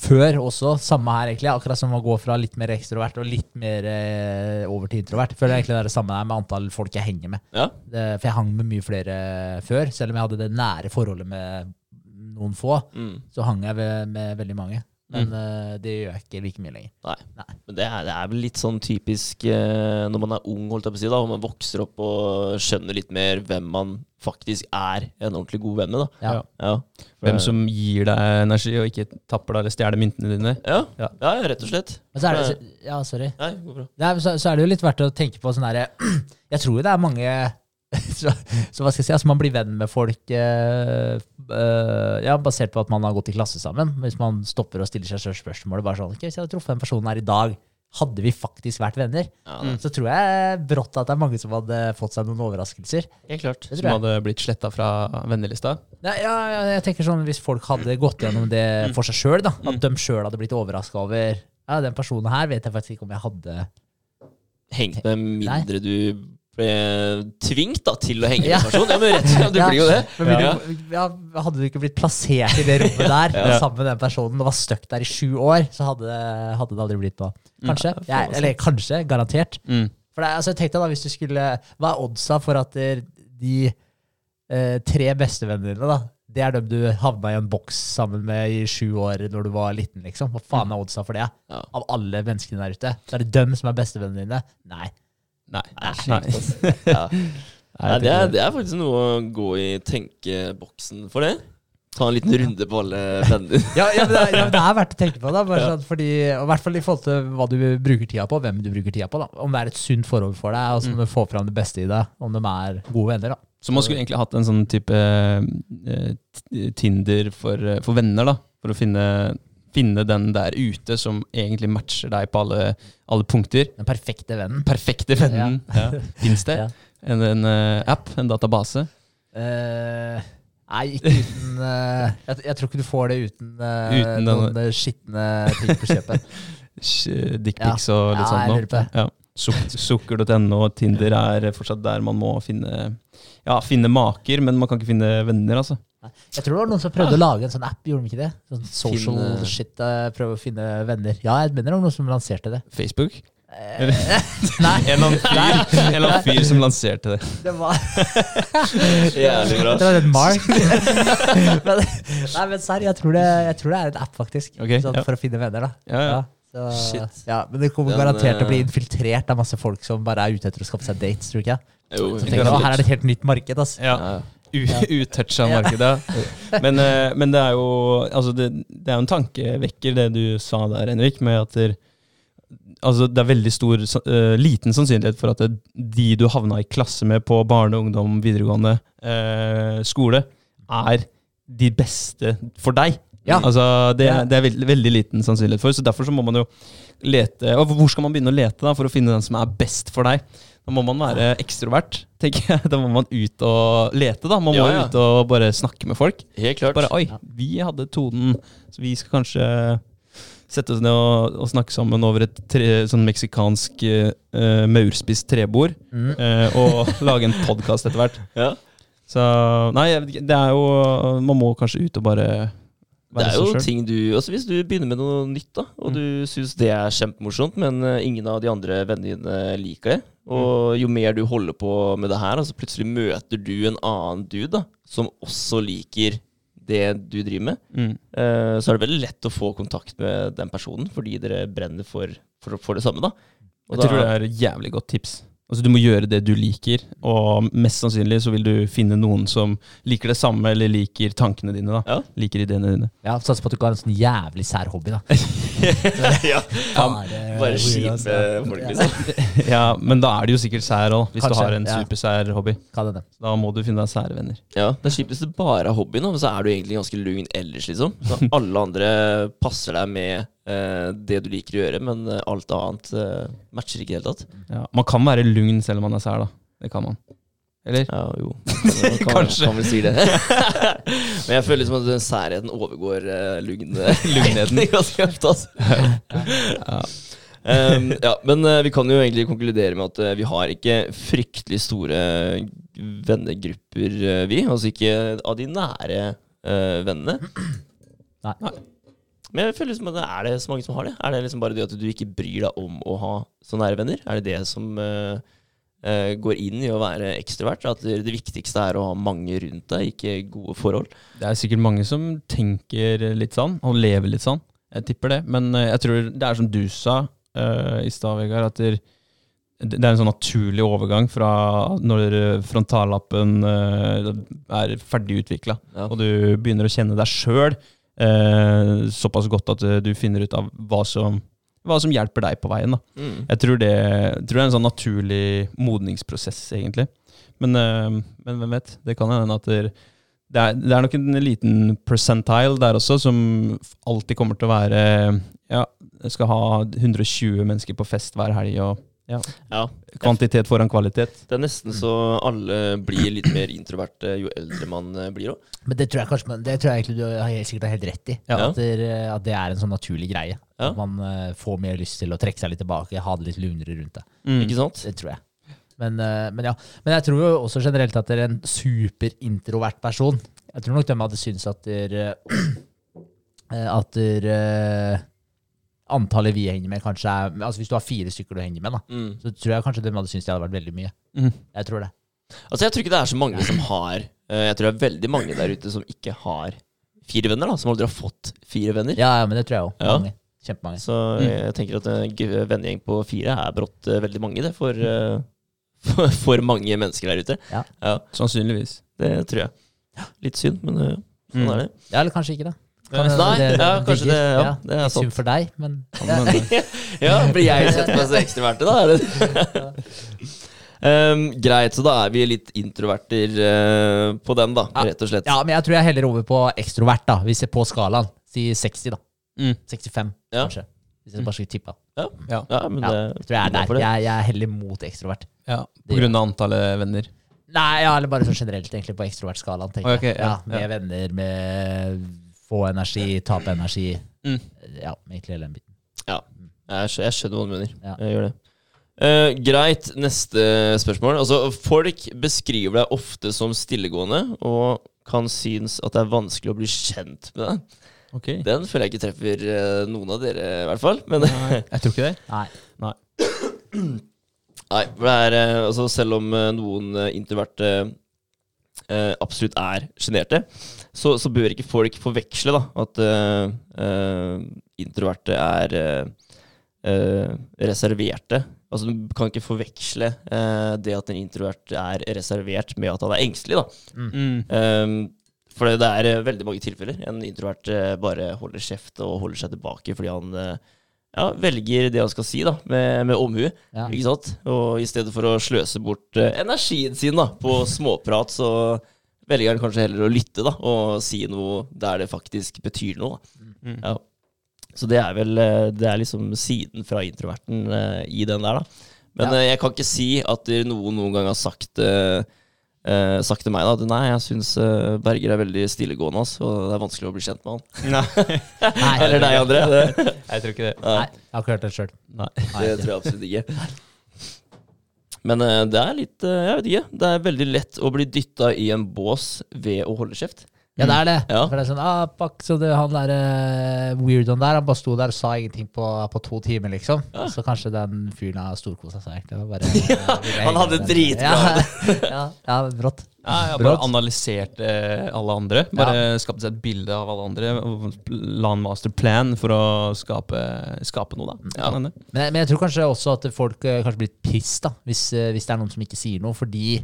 før også, samme her egentlig, akkurat som å gå fra litt mer ekstrovert og litt mer eh, over til introvert. Føler egentlig det er det samme her med antall folk jeg henger med. Ja. Det, for jeg hang med mye flere før, selv om jeg hadde det nære forholdet med noen få, Mm. så hang jeg med, med veldig mange. Men eh, det gjør jeg ikke like mye lenger. Men det er, det er vel litt sånn typisk eh, når man er ung, holdt jeg på å si, da, og man vokser opp og skjønner litt mer hvem man faktisk er en ordentlig god venn med. da. Ja. Ja. Hvem som gir deg energi, og ikke tapper deg eller stjeler myntene dine. Ja, Ja. ja. rett og slett. Men så er det, ja, sorry. Nei, går bra. Nei, så, så er det jo litt verdt å tenke på sånn herre *clears throat* Jeg tror jo det er mange *laughs* så, så hva skal jeg si, altså man blir venn med folk eh, eh, ja, basert på at man har gått i klasse sammen. Hvis man stopper og stiller seg selv spørsmålet bare sånn okay, Hvis jeg hadde truffet den personen her i dag, hadde vi faktisk vært venner? Ja, Mm. Så tror jeg brått at det er mange som hadde fått seg noen overraskelser. Helt klart. Som hadde blitt sletta fra vennelista. Nei, ja, ja, jeg tenker sånn Hvis folk hadde gått gjennom det for seg sjøl, at de sjøl hadde blitt overraska over ja, den personen her vet jeg faktisk ikke om jeg hadde Hengt med mindre du ble tvingt da, til å henge *laughs* med Ja. person. Ja, men rett du Ja. blir jo det. Men Ja. hadde du ikke blitt plassert i det rommet *laughs* der sammen med den personen og var stuck der i sju år, så hadde, hadde det aldri blitt noe. Kanskje. Ja, faen, Jeg, eller kanskje. Garantert. Mm. For det, altså, tenk deg da, hvis du skulle Hva er oddsa for at de eh, tre bestevennene dine, da det er dem du havna i en boks sammen med i sju år når du var liten, liksom. Hva faen er oddsa for det? Av alle menneskene der ute. Så er det dem som er bestevennene dine? Nei. Nei. Nei. altså. *laughs* Ja. Nei, det, er, det er faktisk noe å gå i tenkeboksen for det. Ta en liten runde på alle vennene. *laughs* Ja, ja, men det, er, ja, men det er verdt å tenke på. da sånn, fordi, og I hvert fall i forhold til hva du bruker tida på, hvem du bruker tida på. da Om det er et sunt forhold for deg, og så om du får fram det beste i deg. Om de er gode venner. da Så man skulle egentlig hatt en sånn type uh, Tinder for, uh, for venner, da. For å finne, finne den der ute som egentlig matcher deg på alle, alle punkter. Den perfekte vennen. Perfekte vennen. Ja. Fins det? Ja. En, en uh, app? En database? Uh, nei, ikke uten uh, jeg, jeg tror ikke du får det uten, Uten noen skitne ting på kjøpet. *laughs* Dickpics ja. og litt Ja, sånt det. Ja. Suk Sukker.no og Tinder er fortsatt der man må finne Ja, finne maker, men man kan ikke finne venner, altså. Jeg tror det var noen som prøvde å lage en sånn app, gjorde de ikke det? Sånn social Finne- shit, eh, prøve å finne venner. Ja, jeg mener det var noen som lanserte det. Facebook? Eh, *laughs* nei, En eller annen fyr, som lanserte det. det var *laughs* Jævlig bra. Det var en mark. *laughs* men, nei, men serr, jeg, tror det- jeg tror det er en app, faktisk. Okay, sånn, ja. For å finne venner, da. Ja, ja. så, Shit. ja, men det kommer Den, garantert til å bli eh, infiltrert av masse folk som bare er ute etter å skaffe seg dates, tror du ikke? Jo, Så tenker her er det et helt nytt marked, ass. ja. Utoucha *laughs* markedet. *laughs* Men, eh, men det er jo altså det, det er jo en tankevekker, det du sa der, Henrik, med at der, altså det er veldig stor, eh, liten sannsynlighet for at det, de du havna i klasse med på barne, ungdom, videregående uh, skole, er de beste for deg. Ja. Altså, det, det er veldig, veldig liten sannsynlighet for, så derfor så må man jo lete Og hvor skal man begynne å lete da, for å finne den som er best for deg? Da må man være ekstrovert, tenker jeg. *laughs* Da må man ut og lete, da. Man må Ja, ja. ut og bare snakke med folk. Helt klart. Bare Oi, vi hadde tonen, så vi skal kanskje sette oss ned og, og snakke sammen over et tre, sånn meksikansk uh, maurspist trebord. Mm. Uh, og *laughs* lage en podkast etter hvert. Ja. Så Nei, det er jo Man må kanskje ut og bare Det er jo ting du altså Hvis du begynner med noe nytt, da, og Mm. du syns det er kjempemorsomt, men eh, ingen av de andre vennene dine liker det, og Mm. jo mer du holder på med det her, altså plutselig møter du en annen dude da, som også liker det du driver med, Mm. uh, så er det veldig lett å få kontakt med den personen, fordi dere brenner for, for, for det samme. da. Og Jeg tror det er et jævlig godt tips. Altså Du må gjøre det du liker, og mest sannsynlig så vil du finne noen som liker det samme, eller liker tankene dine. da Ja. Liker ideene dine. Ja, Satser på at du ikke har en sånn jævlig sær hobby, da. *laughs* *laughs* ja. Bare, Bare kjipe ja. folk, liksom. *laughs* Ja, Men da er det jo sikkert sær òg, hvis Kanskje, du har en ja. supersær hobby. Hva er det Da må du finne deg sære venner. Ja, Det er kjipt hvis det bare er hobbyen, da, men så er du egentlig ganske lugn ellers, liksom. Så alle andre passer deg med eh, det du liker å gjøre, men eh, alt annet eh, matcher ikke i det hele tatt. Ja, man kan være lugn selv om man er sær, da. Det kan man. Eller? Ja, jo. *laughs* Man kan, Kanskje. kan vel si det. *laughs* *laughs* men jeg føler liksom at den særheten overgår uh, lugn, Lugnheten. Ja. Um, ja, men uh, vi kan jo egentlig konkludere med at uh, vi har ikke fryktelig store vennegrupper, uh, vi. Altså ikke av de nære eh, vennene. Nei. Men jeg føler liksom at er det så mange som har det? Er det liksom bare det at du ikke bryr deg om å ha så nære venner? Er det det som uh, uh, går inn i å være ekstrovert? At det, viktigste er å ha mange rundt deg, ikke gode forhold? Det er sikkert mange som tenker litt sånn, og lever litt sånn. Jeg tipper det. Men uh, jeg tror det er som du sa i stad, Vegard, at det, det er en sånn naturlig overgang fra når frontallappen er ferdig utvikla, Ja. og du begynner å kjenne deg sjøl såpass godt at eh, du finner ut av hva som, hva som hjelper deg på veien. Mm. Jeg tror det, tror det er en sånn naturlig modningsprosess, egentlig. Men, eh, men hvem vet? Det kan hende at det, det, er, det er nok en liten percentile der også, som alltid kommer til å være Ja, jeg skal ha 120 mennesker på fest hver helg, og ja, Ja. kvantitet foran kvalitet. Det er nesten så alle blir litt mer introverte jo eldre man eh, blir òg. Men det tror jeg kanskje Det tror jeg egentlig du har helt sikkert helt rett i. Ja. At, det, at det er en sånn naturlig greie. Ja. At man eh, får mer lyst til å trekke seg litt tilbake, ha det litt lunere rundt deg. Mm. Ikke sant? Det tror jeg. Men, eh, men ja. Men jeg tror jo også generelt at dere er en superintrovert person. Jeg tror nok de hadde syntes at dere *clears throat* At dere Antallet vi henger med, kanskje er Altså Hvis du har fire stykker du henger med, da, Mm. så tror jeg kanskje de hadde syntes det hadde vært veldig mye. Mm. Jeg tror det. Altså Jeg tror ikke det er så mange som har eh, Jeg tror det er veldig mange der ute som ikke har fire venner, da som aldri har fått fire venner. Ja, ja men det tror jeg òg. Ja. Mange. Kjempemange. Så jeg tenker at en g- vennegjeng på fire er brått eh, veldig mange, det, for, eh, *laughs* for, for mange mennesker der ute. Ja. Sannsynligvis. Det tror jeg. Litt synd, men eh, sånn Mm. er det. Ja, eller kanskje ikke, da. Nei, det, ja, kanskje det, ja, det er sant. synd for deg, men Men, *laughs* Ja, blir jeg sett på som ekstroverte, da? Er det? um, greit, så da er vi litt introverter uh, på den, da, Ja. rett og slett. Ja, men jeg tror jeg heller over på ekstrovert, da. Hvis jeg på skalaen. Si 60, da. mm. 65, Ja. kanskje. Hvis jeg bare skal tippe. ja. Ja, men Ja, det, jeg tror jeg er der. Jeg, jeg er heller mot ekstrovert. ja. På grunn av antallet venner. Nei, ja, eller bare sånn generelt, egentlig, på ekstrovertskalaen. tenker Ok, jeg. ja, ja, med ja. venner, med få energi, tape energi. Mm. Ja, egentlig hele den biten. Jeg, skjø- jeg skjønner hva du mener. Ja. Jeg gjør det. Uh, greit, neste spørsmål. Altså, folk beskriver deg ofte som stillegående, og kan synes at det er vanskelig å bli kjent med deg. Okay. Den føler jeg ikke treffer uh, noen av dere, i hvert fall. Men Jeg tror ikke det. Nei. Nei, for det er uh, altså Selv om noen interverte... introverte eh, absolutt er sjenerte, så, så bør ikke folk forveksle da at eh, eh, introverte er eh, eh, reserverte. Altså Du kan ikke forveksle eh, det at en introvert er reservert, med at han er engstelig. da Mm. Um, for det er eh, veldig mange tilfeller. En introvert eh, bare holder kjeft og holder seg tilbake fordi han eh, ja, velger det han skal si, da, med, med omhu. Ja. Ikke sant? Og i stedet for å sløse bort eh, energien sin da, på småprat, så velger han kanskje heller å lytte da, og si noe der det faktisk betyr noe. Da. Mm. Ja. Så det er vel eh, Det er liksom siden fra introverten eh, i den der, da. Men Ja. eh, jeg kan ikke si at noen noen gang har sagt eh, eh, sagt til meg da, at nei, jeg syns eh, Berger er veldig stillegående, altså, og det er vanskelig å bli kjent med han. *laughs* Nei, Nei, Eller deg, André. Det, jeg tror ikke det. Nei, jeg har ikke hørt det sjøl. Nei. det tror jeg absolutt ikke. Men eh, det er litt eh, Jeg vet ikke. Det er veldig lett å bli dytta i en bås ved å holde kjeft. Ja, det er det. Ja. For det er sånn, ah, fuck, så det, Han der uh, weirdoen der, han bare sto der og sa ingenting på, på to timer, liksom. Så kanskje den fyren har storkosa seg. Det var bare, *laughs* han hadde dritbra ja, *laughs* ja, ja, brått. Ja, jeg bare analyserte alle andre. Bare skapte seg et bilde av alle andre. Og la en masterplan for å skape, skape noe, da. Ja. Men, men jeg tror kanskje også at folk eh, kanskje blir piss da, hvis, eh, hvis det er noen som ikke sier noe, fordi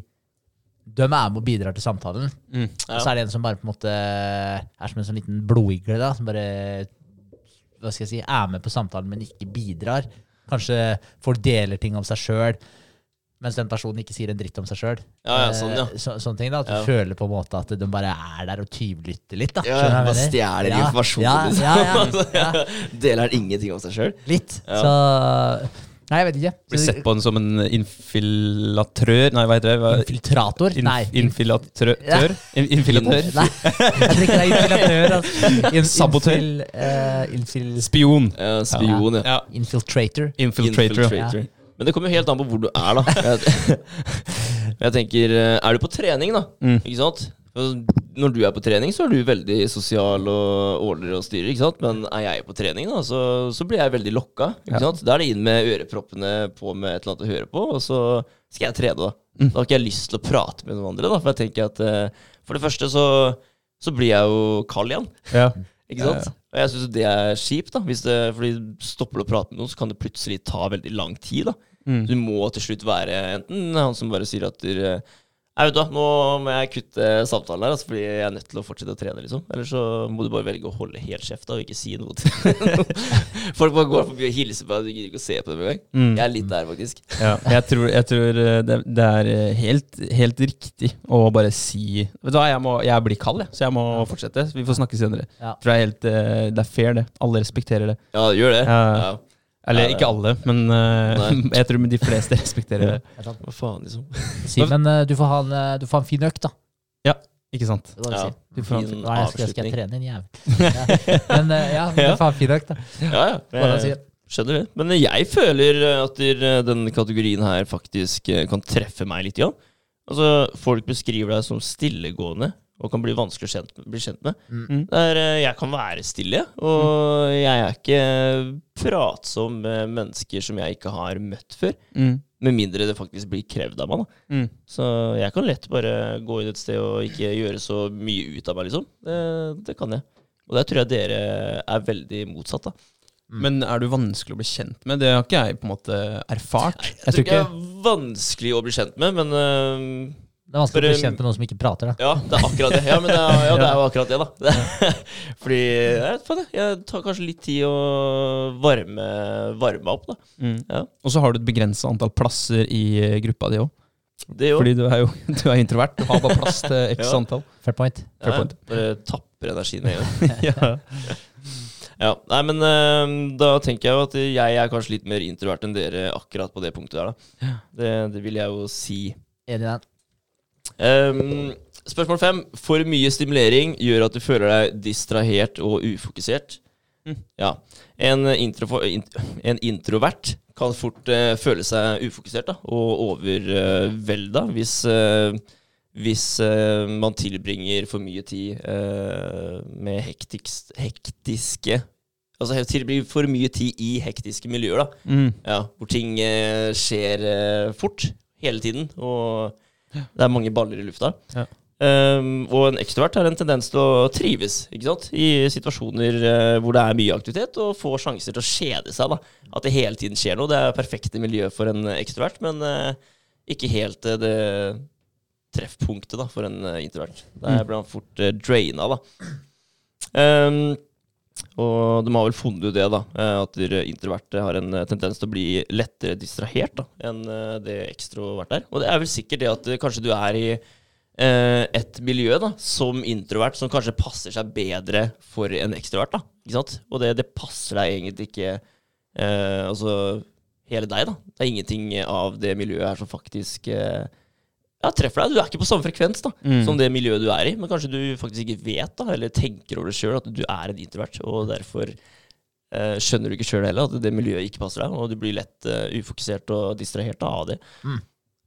de er med og bidrar til samtalen. Mm. Og så er det en som bare på en måte er som en sånn liten blodigle, da, som bare hva skal jeg si, er med på samtalen, men ikke bidrar. Kanskje folk deler ting om seg sjøl, mens den personen ikke sier en dritt om seg sjøl. Ja, ja, sånn, ja. Så, sånne ting da, At du Ja. føler på en måte at de bare er der og tyvlytter litt. da. Ja, bare stjeler Ja, informasjon, Ja, liksom. ja, ja, ja. *laughs* Deler ingenting om seg sjøl. Litt. Ja. Så Nei, jeg vet ikke. Blir sett på den som en infilatør Nei, hva heter det? Hva- Infiltrator? Inf Nei. Infilatør? Ja. In, infilatør? Nei, jeg tror ikke det er infiltratør. Altså. *laughs* In, Sabotør. Infil, uh, infil, Spion. Ja, spion, ja. Ja. infiltrator. Infiltrator. Infiltrator. Men det kommer jo helt an på hvor du er, da. Jeg, *laughs* jeg tenker, eh, Er du på trening, da? Mm. Ikke sant? For Når du er på trening, så er du veldig sosial og ordner og styrer. ikke sant? Men er jeg på trening, da, så, så blir jeg veldig lokka. ikke Ja. sant? Da er det inn med øreproppene på med et eller annet å høre på, og så skal jeg trene. Da Mm. Da har ikke jeg lyst til å prate med noen andre. da, For jeg tenker at eh, for det første så, så blir jeg jo kald igjen. Ja. *laughs* Ikke sant? Og jeg syns det er kjipt, da. Hvis det, fordi stopper du å prate med noen, så kan det plutselig ta veldig lang tid. da. Mm. Du må til slutt være enten han som bare sier at du Nei, vet du nå må jeg kutte samtalen her, altså, fordi jeg er nødt til å fortsette å trene, liksom. Eller så må du bare velge å holde helt kjeft da, og ikke si noe til *laughs* Folk bare går forbi og hilser på deg, du gidder ikke å se på dem engang. Mm. Jeg er litt der, faktisk. Ja, jeg tror, jeg tror eh, det, det er eh, helt, helt riktig å bare si Vet du hva, jeg, må, jeg blir kald, jeg, så jeg må fortsette. Vi får snakke senere. Ja. For det er, helt, eh, det er fair, det. Alle respekterer det. Ja, det gjør det. Ja. Ja. Eller ikke alle, men uh, *laughs* jeg tror de fleste respekterer det. Hva faen, liksom. Simen, eh, du får ha en, eh, du får ha en fin økt, da. Ja, Ikke sant? Det Ja. Du får en Fin Nei, jeg skal, skal jeg trene en jævel. *laughs* Ja. Men uh, ja, du får ha en fin økt, da. Ja, ja. Skjønner det. Men jeg føler at denne den kategorien her faktisk kan treffe meg litt. Ja. Altså, folk beskriver deg som stillegående og kan bli vanskelig å kjent, bli kjent med. Mm. Der eh, jeg kan være stille, og jeg er ikke pratsom med mennesker som jeg ikke har møtt før. Mm. Med mindre det faktisk blir krevd av meg. da. Mm. Så jeg kan lett bare gå inn et sted og ikke gjøre så mye ut av meg, liksom. Det, det kan jeg. Og der tror jeg dere er veldig motsatt, da. Men er du vanskelig å bli kjent med? Det har ikke jeg på en måte erfart. Jeg tror ikke det er vanskelig å bli kjent med, men Det er vanskelig å Bare- bli kjent med noen som ikke prater, da. ja, det er akkurat det. Ja, men det er, ja, det er jo akkurat det, da. *laughs* Fordi jeg vet det, jeg, tar kanskje litt tid å varme, varme opp, da. Mm. Ja. Og så har du et begrensa antall plasser i eh, gruppa di òg. Fordi du er jo *laughs* du er introvert. Du har bare plass til *laughs* x Ja. antall. Fair point. fair ja, point. Bare tapper energien med en gang. ja. Ja, nei, men uh, da tenker jeg jo at jeg er kanskje litt mer introvert enn dere akkurat på det punktet der, da. Det, det vil jeg jo si. Enig i den. Ehm, spørsmål fem. For mye stimulering gjør at du føler deg distrahert og ufokusert. Mm. Ja. En, intro, en introvert kan fort uh, føle seg ufokusert da, og overvelda hvis, uh, hvis eh, man tilbringer for mye tid med hektiks, hektiske Altså tilbringer for mye tid i hektiske miljøer, da. Mm. Ja, hvor ting skjer fort hele tiden, og det er mange baller i lufta. Ja. Um, og en ekstrovert har en tendens til å trives ikke sant? i situasjoner uh, hvor det er mye aktivitet, og få sjanser til å kjede seg. da. At det hele tiden skjer noe. Det er perfekte miljø for en ekstrovert, men uh, ikke helt uh, det treffpunktet da, for en introvert. Der Mm. blir han fort draina, da. Um, og de har vel funnet ut det, da, eh, at introverte har en eh, tendens til å bli lettere distrahert da, enn eh, det ekstroverte er. Og det er vel sikkert det at kanskje du er i et miljø da, som introvert som kanskje passer seg bedre for en ekstrovert. da, ikke sant? Og det, det passer deg egentlig ikke eh, Altså hele deg, da. Det er ingenting av det miljøet her som faktisk eh, ja, treffer deg. Du er ikke på samme frekvens da, Mm. som det miljøet du er i. Men kanskje du faktisk ikke vet, da, eller tenker over det sjøl, at du er en introvert. Og derfor eh, skjønner du ikke sjøl heller at det miljøet ikke passer deg. Og du blir lett eh, ufokusert og distrahert av det. Mm.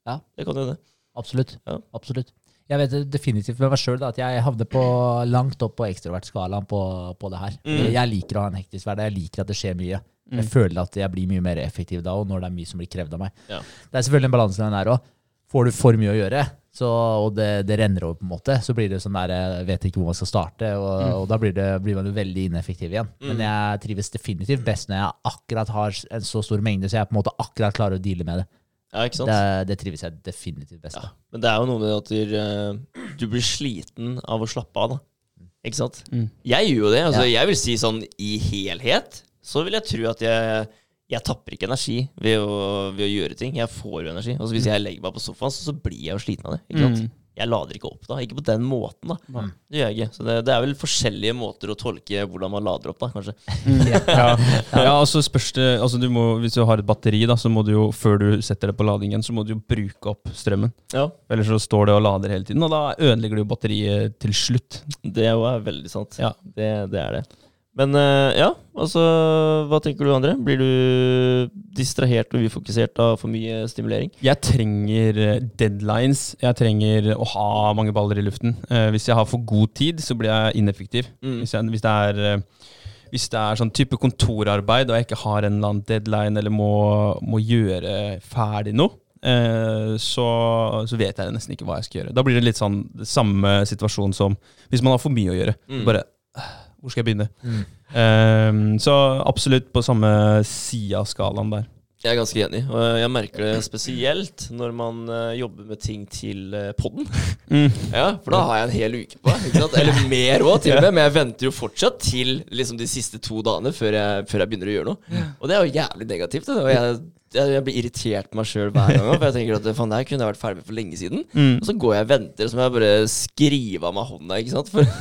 Ja. Det kan hende. Absolutt. Ja. Absolutt. Jeg vet definitivt med meg sjøl at jeg havner på langt opp på ekstrovert-skalaen på, på det her. Mm. Jeg liker å ha en hektisk hverdag. Jeg liker at det skjer mye. Mm. Jeg føler at jeg blir mye mer effektiv da, og når det er mye som blir krevd av meg. Ja. Det er selvfølgelig en balanse den der òg. Får du for mye å gjøre, så, og det, det renner over, på en måte, så blir det sånn der jeg vet ikke hvor man skal starte, og, Mm. og da blir, det, blir man jo veldig ineffektiv igjen. Mm. Men jeg trives definitivt best når jeg akkurat har en så stor mengde, så jeg på en måte akkurat klarer å deale med det. Ja, ikke sant? Det, det trives jeg definitivt best Ja, men det er jo noe med at du, eh, du blir sliten av å slappe av, da. Ikke sant? Mm. Jeg gjør jo det. Altså, Ja. Jeg vil si sånn i helhet, så vil jeg tro at jeg, jeg tapper ikke energi ved å, ved å gjøre ting. Jeg får jo energi. Altså, hvis jeg legger meg på sofaen, så, så blir jeg jo sliten av det. Ikke sant? Mm. Jeg lader ikke opp da. Ikke på den måten, da. Mm. Det gjør jeg ikke. Så det, det er vel forskjellige måter å tolke hvordan man lader opp, da, kanskje. *laughs* Ja, ja altså spørs det altså du må, Hvis du har et batteri, da, så må du jo før du setter det på ladingen, så må du jo bruke opp strømmen. Ja, Ellers så står det og lader hele tiden, og da ødelegger du batteriet til slutt. det er jo veldig sant. Ja. Det, det er det. Men eh, ja, altså Hva tenker du, André? Blir du distrahert og ufokusert av for mye stimulering? Jeg trenger eh, deadlines. Jeg trenger å ha mange baller i luften. Eh, hvis jeg har for god tid, så blir jeg ineffektiv. Mm. Hvis, jeg, hvis det er hvis det er sånn type kontorarbeid og jeg ikke har en eller annen deadline eller må, må gjøre ferdig noe, så, så vet jeg nesten ikke hva jeg skal gjøre. Da blir det litt sånn samme situasjon som hvis man har for mye å gjøre. Mm. Bare «Øh, Hvor skal jeg begynne? Mm. Um, så absolutt på samme side av skalaen der. Jeg er ganske enig, og jeg merker det spesielt når man eh, jobber med ting til poden. podden. *laughs* Mm. Ja, for da har jeg en hel uke på meg. Eller mer òg, til og med. Men jeg venter jo fortsatt til liksom, de siste to dagene før jeg, før jeg begynner å gjøre noe. Og det er jo jævlig negativt. Det. Og jeg, jeg, jeg blir irritert på meg sjøl hver gang. For jeg tenker at faen, det her kunne jeg vært ferdig med for lenge siden. Mm. Og så går jeg og venter, så må jeg bare skrive av meg hånda, ikke sant. For, *laughs*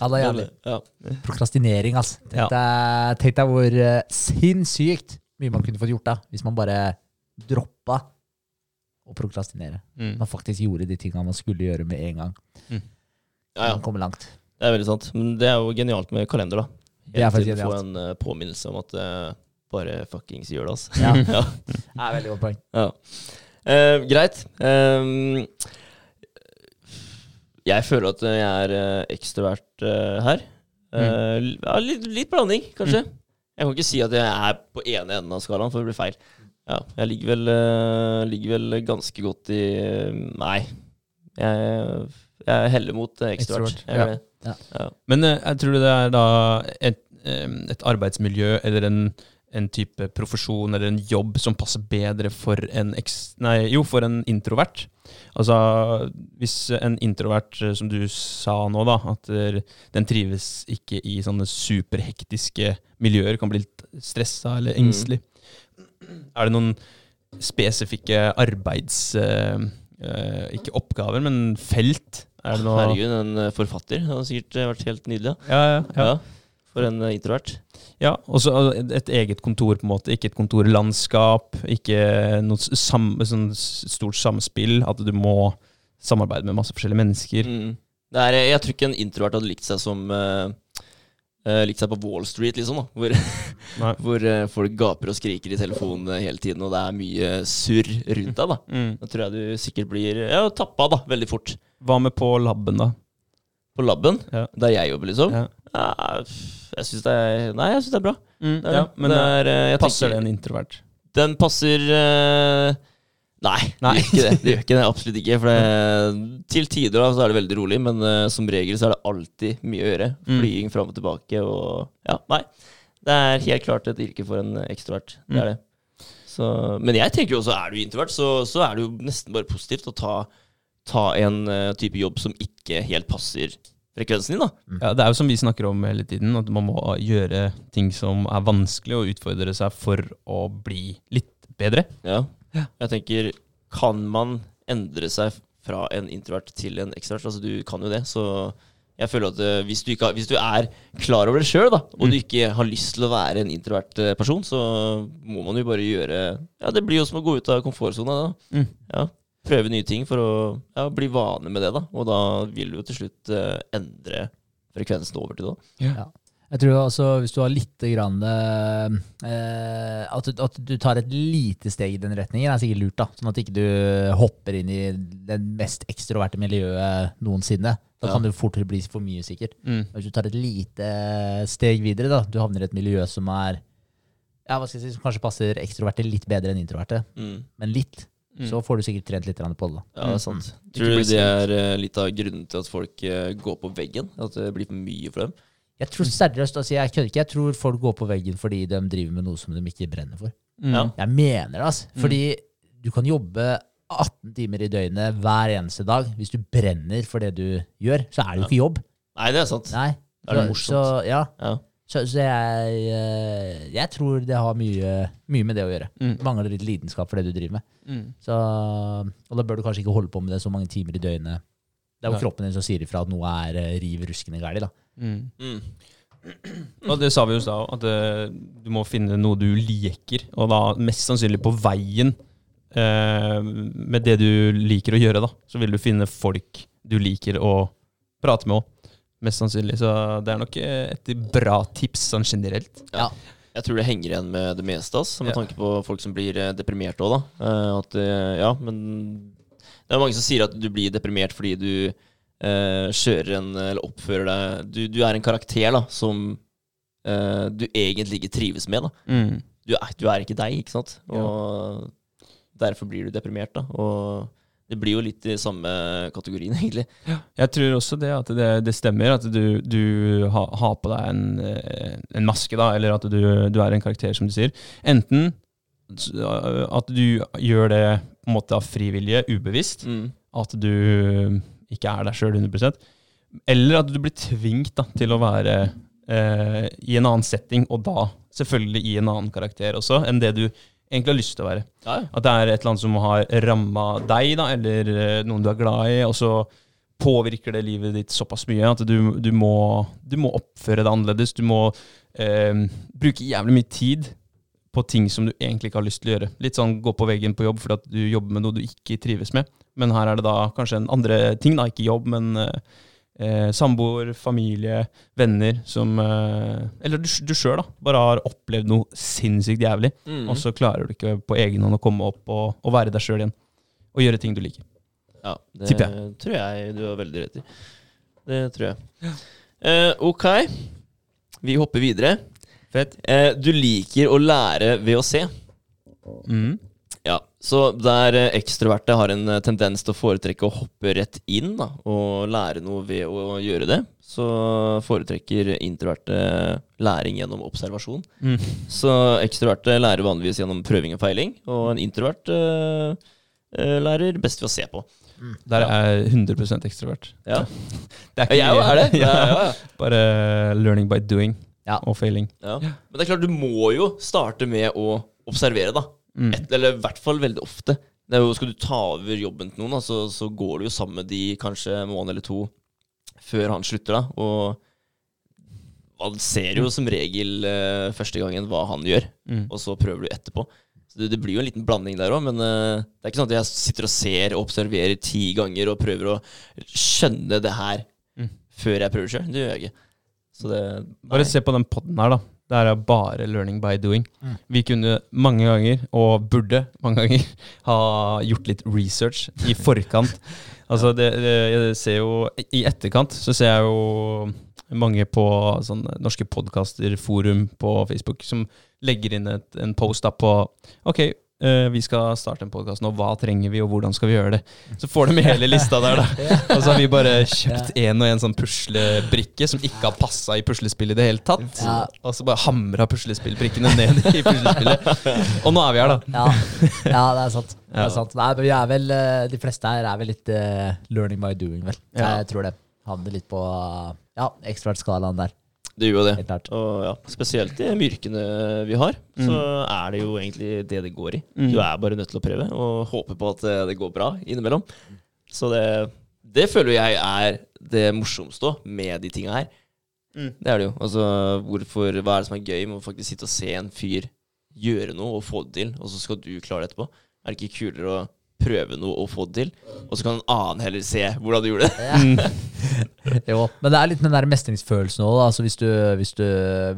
Ja, det er jævlig. ja. Prokrastinering, altså. Tenk, Ja. deg, hvor eh, sinnssykt mye man kunne fått gjort da, hvis man bare droppa å prokrastinere. Mm. Man faktisk gjorde de tingene man skulle gjøre med en gang. ja, ja. Man kommer langt. Det er veldig sant. Men det er jo genialt med kalender, da. Det er faktisk tiden få genialt. en uh, påminnelse om at eh, bare fuckings gjør det, altså. Ja, *laughs* ja. det er veldig godt poeng. Ja. Uh, greit. Um, jeg føler at jeg er eh, ekstrovert uh, her. Eh, ja, litt, litt blanding, kanskje. Jeg kan ikke si at jeg er på ene enden av skalaen, for det blir feil. Ja, jeg ligger vel, ligger vel ganske godt i Nei. Jeg, jeg heller mot ekstrovert. Ekstrovert, ja. Ja. Ja. Men jeg tror det er da et, et arbeidsmiljø eller en, en type profesjon eller en jobb som passer bedre for en, nei, jo, for en introvert. Altså, hvis en introvert, eh, som du sa nå, da, at eh, den trives ikke i sånne superhektiske miljøer, kan bli litt stressa eller Mm. engstelig. Er det noen spesifikke arbeids... eh, ikke oppgaver, men felt? Er det noe Herregud, en forfatter. Det hadde sikkert vært helt nydelig. Ja. Ja, ja, ja. For en eh, introvert. Ja, og så et, et eget kontor, på en måte. Ikke et kontorlandskap, ikke noe sam, sånn stort samspill. At du må samarbeide med masse forskjellige mennesker. Mm. Det er, jeg tror ikke en introvert hadde likt seg som uh, eh, Likt seg på Wall Street, liksom. da Hvor, *laughs* hvor uh, folk gaper og skriker i telefonen eh, hele tiden, og det er mye surr rundt deg. Da *laughs* Mm. Da tror jeg du sikkert blir ja, tappa da, veldig fort. Hva med på laben, da? På laben, Ja. der jeg jobber, liksom. Ja. Jeg syns det er Nei, jeg synes det er bra. Det er ja, det. men det er, eh, jeg passer tenker- det en introvert? Den passer eh, Nei, Nei. det gjør ikke det. Det gjør ikke det, Absolutt ikke. For det, *laughs* til tider da, så er det veldig rolig, men eh, som regel så er det alltid mye å gjøre. Mm. Flying fram og tilbake og Ja, nei. Det er helt klart et yrke for en ekstrovert. Det Mm. er det. Så, men jeg tenker jo også, er du introvert, så, så er det jo nesten bare positivt å ta, ta en eh, type jobb som ikke helt passer frekvensen din, da. Ja, det er jo som vi snakker om hele tiden, at man må gjøre ting som er vanskelig, og utfordre seg for å bli litt bedre. Ja. Ja. Jeg tenker, kan man endre seg fra en introvert til en ekstrovert? Altså, du kan jo det, så jeg føler at eh, hvis, du ikke har, hvis du er klar over det sjøl, og Mm. du ikke har lyst til å være en introvert eh, person, så må man jo bare gjøre Ja, det blir jo som å gå ut av komfortsona, da. Mm. Ja, prøve nye ting for å ja, bli vane med det, da. Og da vil du jo til slutt eh, endre frekvensen over til det. Ja. Jeg tror også hvis du har litt grann, eh, at, du, at du tar et lite steg i den retningen, er sikkert lurt. da, Sånn at ikke du hopper inn i det mest ekstroverte miljøet noensinne. Da Ja. kan det fort bli for mye, sikkert. Mm. Hvis du tar et lite steg videre, da, du havner i et miljø som er ja, hva skal jeg si, som kanskje passer ekstroverte litt bedre enn introverte, Mm. men litt. Så får du sikkert trent litt på det. da. Ja, det er sant. Mm. Tror du det er eh, litt av grunnen til at folk eh, går på veggen? At det blir for mye for dem? Jeg tror seriøst, altså jeg kødder ikke, jeg tror folk går på veggen fordi de driver med noe som de ikke brenner for. Mm. Ja. Jeg mener det, altså. Mm. Fordi du kan jobbe 18 timer i døgnet hver eneste dag. Hvis du brenner for det du gjør, så er det jo ikke jobb. Nei, det er sant. Nei. Det er det Så, morsomt. så, ja. Ja. Så, så jeg, eh, jeg tror det har mye, mye med det å gjøre. Mm. Mangler litt lidenskap for det du driver med. Mm. Så, og da bør du kanskje ikke holde på med det så mange timer i døgnet. Det er jo Nei. kroppen din som sier ifra at noe er eh, riv ruskende galt. da. Mm. Mm. Og det sa vi jo i stad, at eh, du må finne noe du liker, og da mest sannsynlig på veien eh, med det du liker å gjøre, da, så vil du finne folk du liker å prate med òg. Mest sannsynlig. Så det er nok eh, et bra tips sånn generelt. Jeg tror det henger igjen med det meste, ass, med Ja. tanke på folk som blir eh, deprimerte òg, da. Eh, at, ja, men det er mange som sier at du blir deprimert fordi du eh, kjører en eller oppfører deg du, du er en karakter da, som eh, du egentlig ikke trives med. da. Mm. Du er, du er ikke deg, ikke sant? Og derfor blir du deprimert, da. Og det blir jo litt i samme kategorien, *laughs* egentlig. Jeg tror også det at det, det stemmer, at du, du ha, har på deg en, eh, en maske, da, eller at du, du er en karakter, som du sier. Enten at du gjør det på en måte av frivillige, ubevisst, Mm. at du ikke er deg sjøl 100 eller at du blir tvingt da, til å være eh, i en annen setting, og da selvfølgelig i en annen karakter også, enn det du egentlig har lyst til å være. Ja, ja. At det er et eller annet som har ramma deg, da, eller eh, noen du er glad i, og så påvirker det livet ditt såpass mye at du, du, må, du må oppføre deg annerledes. Du må eh, bruke jævlig mye tid på ting som du egentlig ikke har lyst til å gjøre. Litt sånn gå på veggen på jobb fordi at du jobber med noe du ikke trives med. Men her er det da kanskje en andre ting, da, ikke jobb, men eh, eh, samboer, familie, venner som eh, Eller du, du sjøl, da. Bare har opplevd noe sinnssykt jævlig. Mm. Og så klarer du ikke på egen hånd å komme opp og, og være deg sjøl igjen. Og gjøre ting du liker. Ja, det Tipper tror jeg du har veldig rett i. Det tror jeg. Eh, ok, vi hopper videre. Fett. Eh, du liker å lære ved å se. Mm. Ja, Så der eh, ekstroverte har en eh, tendens til å foretrekke å hoppe rett inn da, og lære noe ved å gjøre det, så foretrekker introverte læring gjennom observasjon. Mm. Så ekstroverte lærer vanligvis gjennom prøving og feiling, og en introvert uh, eh, lærer best ved å se på. Der er jeg 100% ekstrovert. Ja, Det er ikke, jeg òg er det. *laughs* Ja, ja, ja. Bare learning by doing Ja. og failing. Ja. Men det er klart, du må jo starte med å observere, da. Mm. Et, eller i hvert fall veldig ofte. Jo, skal du ta over jobben til noen, da, så, så går du jo sammen med de kanskje en måned eller to før han slutter. da Og man ser jo som regel uh, første gangen hva han gjør, Mm. og så prøver du etterpå. Så det, det blir jo en liten blanding der òg, men uh, det er ikke sånn at jeg sitter og ser og observerer ti ganger og prøver å skjønne det her Mm. før jeg prøver sjøl. Det gjør jeg ikke. Så det Bare se på den poden her, da. Det er bare learning by doing. Mm. Vi kunne mange ganger, og burde mange ganger, *laughs* ha gjort litt research i forkant. *laughs* altså, det, det, jeg ser jo I etterkant så ser jeg jo mange på sånn norske podkaster, forum på Facebook, som legger inn et, en post da på Ok, eh, vi skal starte en podkast nå. Hva trenger vi, og hvordan skal vi gjøre det? Så får de med hele lista der, da. *laughs* Og så har vi bare kjøpt en og en sånn puslebrikke som ikke har passa i puslespillet i det hele tatt. Ja. Og så bare hamra puslespillbrikkene ned i puslespillet. Og nå er vi her, da. Ja, ja det er sant. Det er sant. Nei, men vi er vel, eh, de fleste her er vel litt uh, learning by doing, vel. Jeg tror det. Havner litt på uh, ja, ekstraskalaen der. Det gjør jo det. Helt klart. Og ja, spesielt i de yrkene vi har, så er det jo egentlig det det går i. Mm. Du er bare nødt til å prøve og håpe på at eh, det går bra innimellom. Så det, det føler jeg er det morsomste med de tinga her. Mm. Det er det jo. Altså, hvorfor, hva er det som er gøy med å faktisk sitte og se en fyr gjøre noe og få det til, og så skal du klare det etterpå? Er det ikke kulere å prøve noe og få det til, og så kan en annen heller se hvordan du gjorde det. Ja. *laughs* jo, men det er litt med den der mestringsfølelsen òg, altså hvis du, hvis du,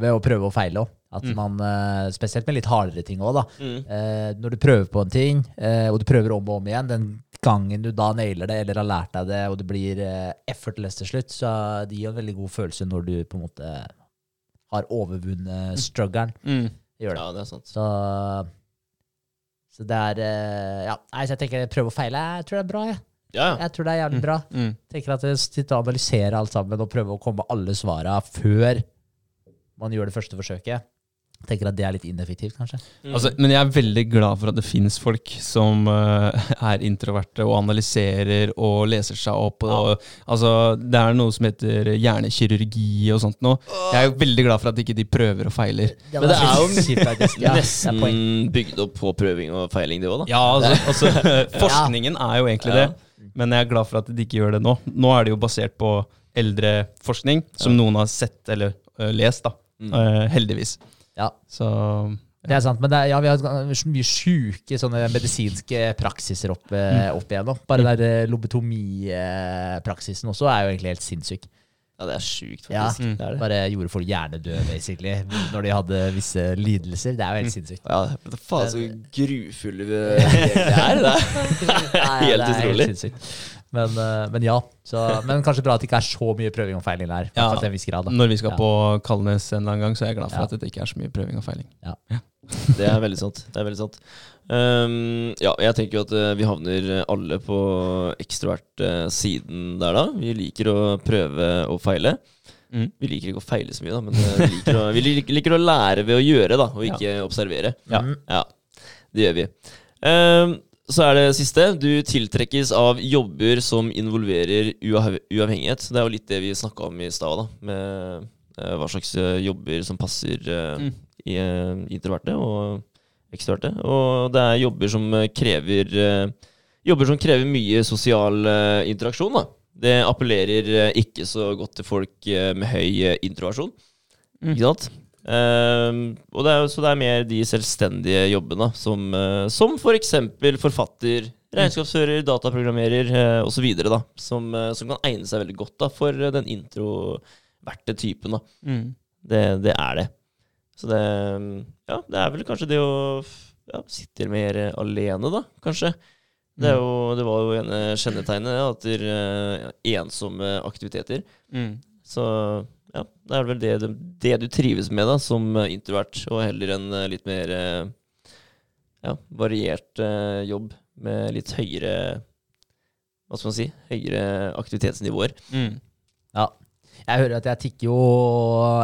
ved å prøve og feile òg. At man, eh, Spesielt med litt hardere ting òg, da. Mm. Eh, når du prøver på en ting, eh, og du prøver om og om igjen, den gangen du da nailer det, eller har lært deg det, og det blir eh, effortless til slutt, så det gir en veldig god følelse når du på en måte har overvunnet struggeren. Mm. Det gjør det. Ja, det er sant. Så, så det er eh, Ja, nei, så jeg tenker prøve og feile. Jeg tror det er bra, jeg. Ja. Jeg tror det er jævlig bra. Mm. tenker at Sitte og analysere alt sammen og prøve å komme alle svara før man gjør det første forsøket. Tenker at det er litt ineffektivt, kanskje. Mm. Altså, men jeg er veldig glad for at det finnes folk som uh, er introverte og analyserer og leser seg opp. Og, altså, det er noe som heter hjernekirurgi og sånt noe. Jeg er jo veldig glad for at ikke de prøver og feiler. Men det er jo. Ja, Nesten bygd opp på prøving og feiling, det òg, da. Ja, altså, altså *laughs* Forskningen er jo egentlig Ja. det, men jeg er glad for at de ikke gjør det nå. Nå er det jo basert på eldre forskning, som noen har sett eller uh, lest, da. Mm. Eh, heldigvis. Ja, Så det er sant. Men det er, ja, vi har så mye sjuke sånne medisinske praksiser opp, eh, Mm. opp igjennom. Bare den der lobotomipraksisen også er jo egentlig helt sinnssyk. Ja, det er sjukt, Ja, faktisk. Mm. Det er det. Bare gjorde folk hjernedøde, basically, når de hadde visse lidelser. Det er jo helt sinnssykt. Ja, det er faen så grufulle vi *laughs* det er. Det er helt utrolig. Men, eh, men ja. Så, men kanskje bra at det ikke er så mye prøving og feiling der. Ja. Ja. Til en viss grad, da. når vi skal Ja. på Kalnes en eller annen gang, så er jeg glad for Ja. at det ikke er så mye prøving og feiling. *laughs* Det er veldig sant. Det er veldig sant. Um, ja, jeg tenker jo at eh, vi havner alle på ekstrovert-siden der, da. Vi liker å prøve og feile. Mm. Vi liker ikke å feile så mye, da, men eh, vi liker å, vi liker, å lære ved å gjøre, da, og ikke observere. Ja. Mm. Ja, det gjør vi. Ehm, så er det siste. Du tiltrekkes av jobber som involverer uav uavhengighet. Det er jo litt det vi snakka om i stad. Med uh, hva slags eh, jobber som passer uh, Mm. i eh, introverte og ekstroverte. Og det er jobber som krever Jobber som krever mye sosial interaksjon, da. Det appellerer ikke så godt til folk med høy introversjon. Mm. Ikke sant? Ehm, og det er, så det er mer de selvstendige jobbene, som, uh, som f.eks. For forfatter, regnskapsfører, dataprogrammerer uh, osv., som, uh, som kan egne seg veldig godt da, for eh, den introverte typen. Mm. Det, det er det. Så det Ja, det er vel kanskje det å ja, sitte mer eh, alene, da, kanskje. Det, er jo, det var jo ene kjennetegnet, at det er eh, ensomme aktiviteter. Mm. Så ja, det er vel det, du- det du trives med da, som eh, introvert, og heller en eh, litt mer eh, ja, variert eh, jobb med litt høyere Hva skal man si? Høyere aktivitetsnivåer. Mm. Ja. Jeg hører at jeg tikker jo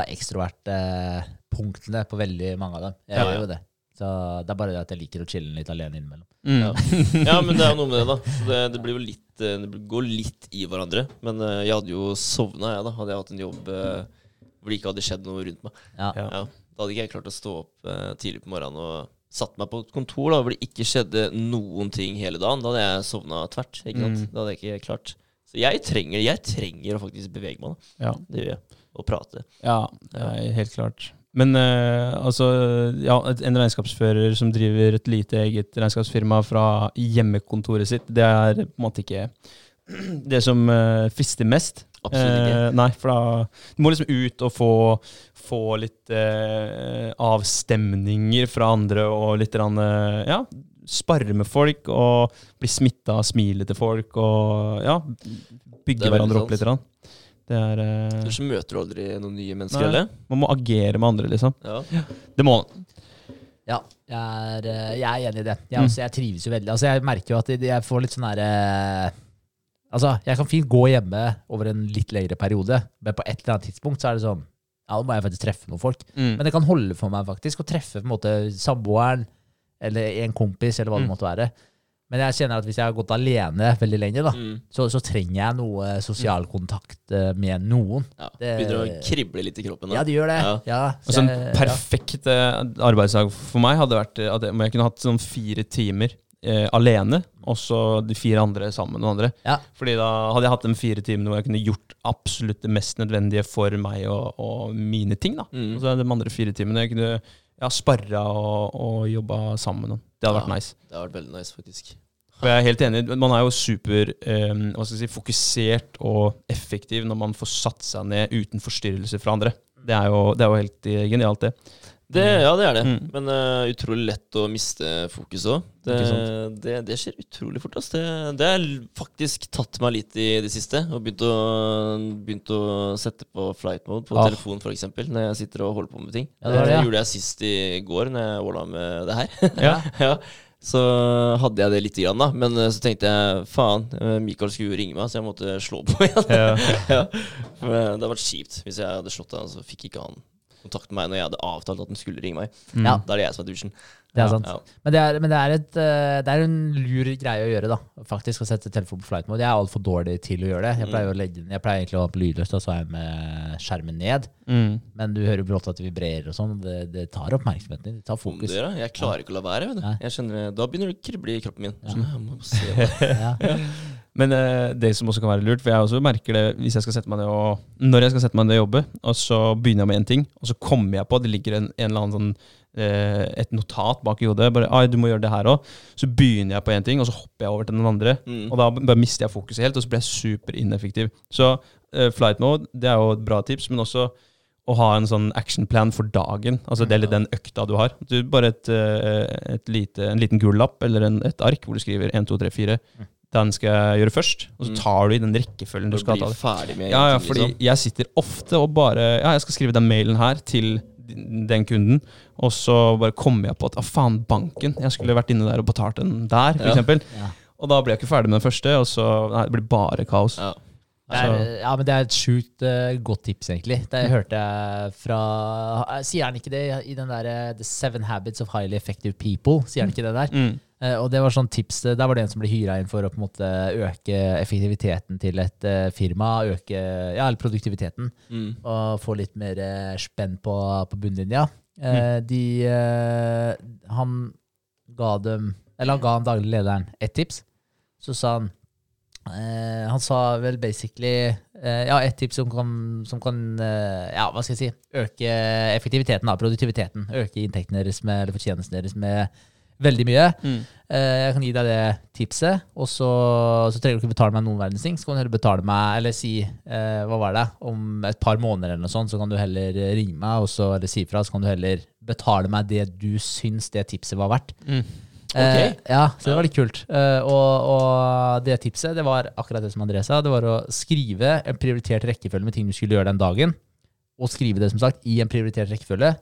ekstrovertpunktene eh, på veldig mange av dem. Jeg Ja, gjør jo det. Så det er bare det at jeg liker å chille litt alene innimellom. Mm. Ja. *laughs* ja, men det er jo noe med det, da. Så det, det blir jo litt eh, Det går litt i hverandre. Men eh, jeg hadde jo sovna, jeg, da. Hadde jeg hatt en jobb eh, hvor det ikke hadde skjedd noe rundt meg. Ja. Ja. Da hadde ikke jeg klart å stå opp tidlig på morgenen og satt meg på et kontor da, hvor det ikke skjedde noen ting hele dagen. Da hadde jeg sovna tvert. Ikke sant? Mm. Da hadde jeg ikke klart Så jeg trenger, jeg trenger å faktisk bevege meg. Da. Ja. Det gjør jeg. Og prate. Ja, det er helt klart. Men uh, altså, ja, en regnskapsfører som driver et lite eget regnskapsfirma fra hjemmekontoret sitt, det er på en måte ikke *clears throat* det som uh, frister mest. Absolutt ikke. Uh, nei, for da Du må liksom ut og få, få litt avstemninger fra andre og litt Ja, sparre med folk og bli smitta av smilet til folk og ja, bygge er hverandre opp litt. Grann. Det er uh... Så møter du aldri noen nye mennesker, Nei. eller? Man må agere med andre, liksom. Ja. Det må man. Ja, jeg er, eh, jeg er enig i det. Jeg, Mm. også, jeg trives jo veldig. Altså, jeg merker jo at jeg- får litt sånn derre Altså, jeg kan fint gå hjemme over en litt lengre periode, men på et eller annet tidspunkt så er det sånn Ja, nå må jeg faktisk treffe noen folk. Mm. Men det kan holde for meg faktisk å treffe på en måte samboeren eller en kompis, eller hva det Mm. måtte være. Men jeg kjenner at hvis jeg har gått alene veldig lenge, da, Mm. så, så trenger jeg noe sosial kontakt eh, med noen. ja. Det- Begynner å krible litt i kroppen. Ja, Da. det gjør det. Ja. Ja, så Altså, en perfekt eh, arbeidsdag for meg hadde vært eh, at jeg, om jeg kunne hatt sånn fire timer eh, alene, og så de fire andre sammen med noen andre. Ja. Fordi da hadde jeg hatt de fire timene hvor jeg kunne gjort absolutt det mest nødvendige for meg og, og mine ting. da. Mm. Og så de andre fire timene jeg kunne ja, sparra og, og jobba sammen. Det hadde vært nice. Det hadde vært veldig nice, faktisk. Og jeg er helt enig. Man er jo super um, hva skal jeg si, fokusert og effektiv når man får satt seg ned uten forstyrrelser fra andre. Det er jo, det er jo helt eh, genialt, det. Det, ja, det er det. Mm. Men uh, utrolig lett å miste fokus òg. Det, det, det skjer utrolig fort. Altså. Det, har faktisk tatt meg litt i det siste. Og begynt å, begynt å sette på flight mode på Ah. telefon, f.eks. Når jeg sitter og holder på med ting. Ja, det det, ja. gjorde jeg sist i går, når jeg åla med det her. Ja. *laughs* ja. Så hadde jeg det lite grann, da. Men eh, så tenkte jeg faen, Michael Mikael skulle jo ringe meg, så jeg måtte slå på igjen. Ja. *laughs* ja. For eh, det hadde vært kjipt hvis jeg hadde slått av, så fikk ikke han kontakt med meg når jeg hadde avtalt at den skulle ringe meg. Mm. Ja. Da er det jeg som er douchen. Det er sant. Ja. Men, det er, men det, er et, eh, det er en lur greie å gjøre, da. Faktisk å sette telefonen på flight mode. Jeg er altfor dårlig til å gjøre det. Jeg pleier, å legge, den- jeg pleier egentlig å ha på lydløst, og så er jeg med skjermen ned. Mm. Men du hører brått at det vibrerer og sånn. Det, det tar oppmerksomheten din. Det tar fokus. Det, jeg klarer ikke å la være. Vet. Jeg kjenner, da begynner det å krible i kroppen min. Sånn, jeg må se på. *laughs* Ja. Men eh, det som også kan være lurt, for jeg også merker det hvis jeg skal sette meg ned og Når jeg skal sette meg ned og jobbe, og så begynner jeg med én ting, og så kommer jeg på at det ligger en, en eller annen sånn eh, et notat bak i hodet. Bare, ai, du må gjøre det her også. Så begynner jeg på én ting, og så hopper jeg over til den andre. Mm. Og da bare mister jeg fokuset helt, og så blir jeg superineffektiv. Så uh, flight mode det er jo et bra tips, men også å ha en sånn actionplan for dagen. Altså det eller den økta du har. Du, bare et, et lite, en liten gul lapp eller en, et ark hvor du skriver 1, 2, 3, 4. Den skal jeg gjøre først, og så Mm. tar du i den rekkefølgen du du skal ta det. med Ja, ja, fordi liksom. jeg sitter ofte og bare Ja, jeg skal skrive den mailen her til den kunden, og så bare kommer jeg på at ah, faen, banken, jeg skulle vært inne der og betalt den der, for Ja. eksempel. Ja. Og da blir jeg ikke ferdig med den første, og så Nei, det blir bare kaos. Ja. Det er, ja, men det er et sjukt uh, godt tips, egentlig. Det hørte jeg fra Sier han ikke det i den der uh, The Seven Habits of Highly Effective People? Sier han ikke det der? Mm. Eh, og det var sånn tips eh, Der var det en som ble hyra inn for å på en måte øke effektiviteten til et eh, firma. Øke ja, eller produktiviteten. Mm. Og få litt mer spenn på, på bunnlinja. Mm. de Han ga dem Eller han ga han daglig lederen ett tips. Så sa han Han sa vel basically Ja, ett tips som kan, som kan Ja, hva skal jeg si Øke effektiviteten, da, produktiviteten. Øke inntektene deres med, eller fortjenesten deres med veldig mye. Mm. Eh, jeg kan gi deg det tipset, og så, så trenger du ikke betale meg noen verdens ting. Så kan du heller betale meg, eller si eh, hva var det, om et par måneder eller noe sånt, så kan du heller ringe meg og så, eller si fra, så kan du heller betale meg det du syns det tipset var verdt. Mm. Eh, ja, så det var litt kult. Eh, og, og det tipset, det var akkurat det som André sa, det var å skrive en prioritert rekkefølge med ting du skulle gjøre den dagen, og skrive det som sagt i en prioritert rekkefølge,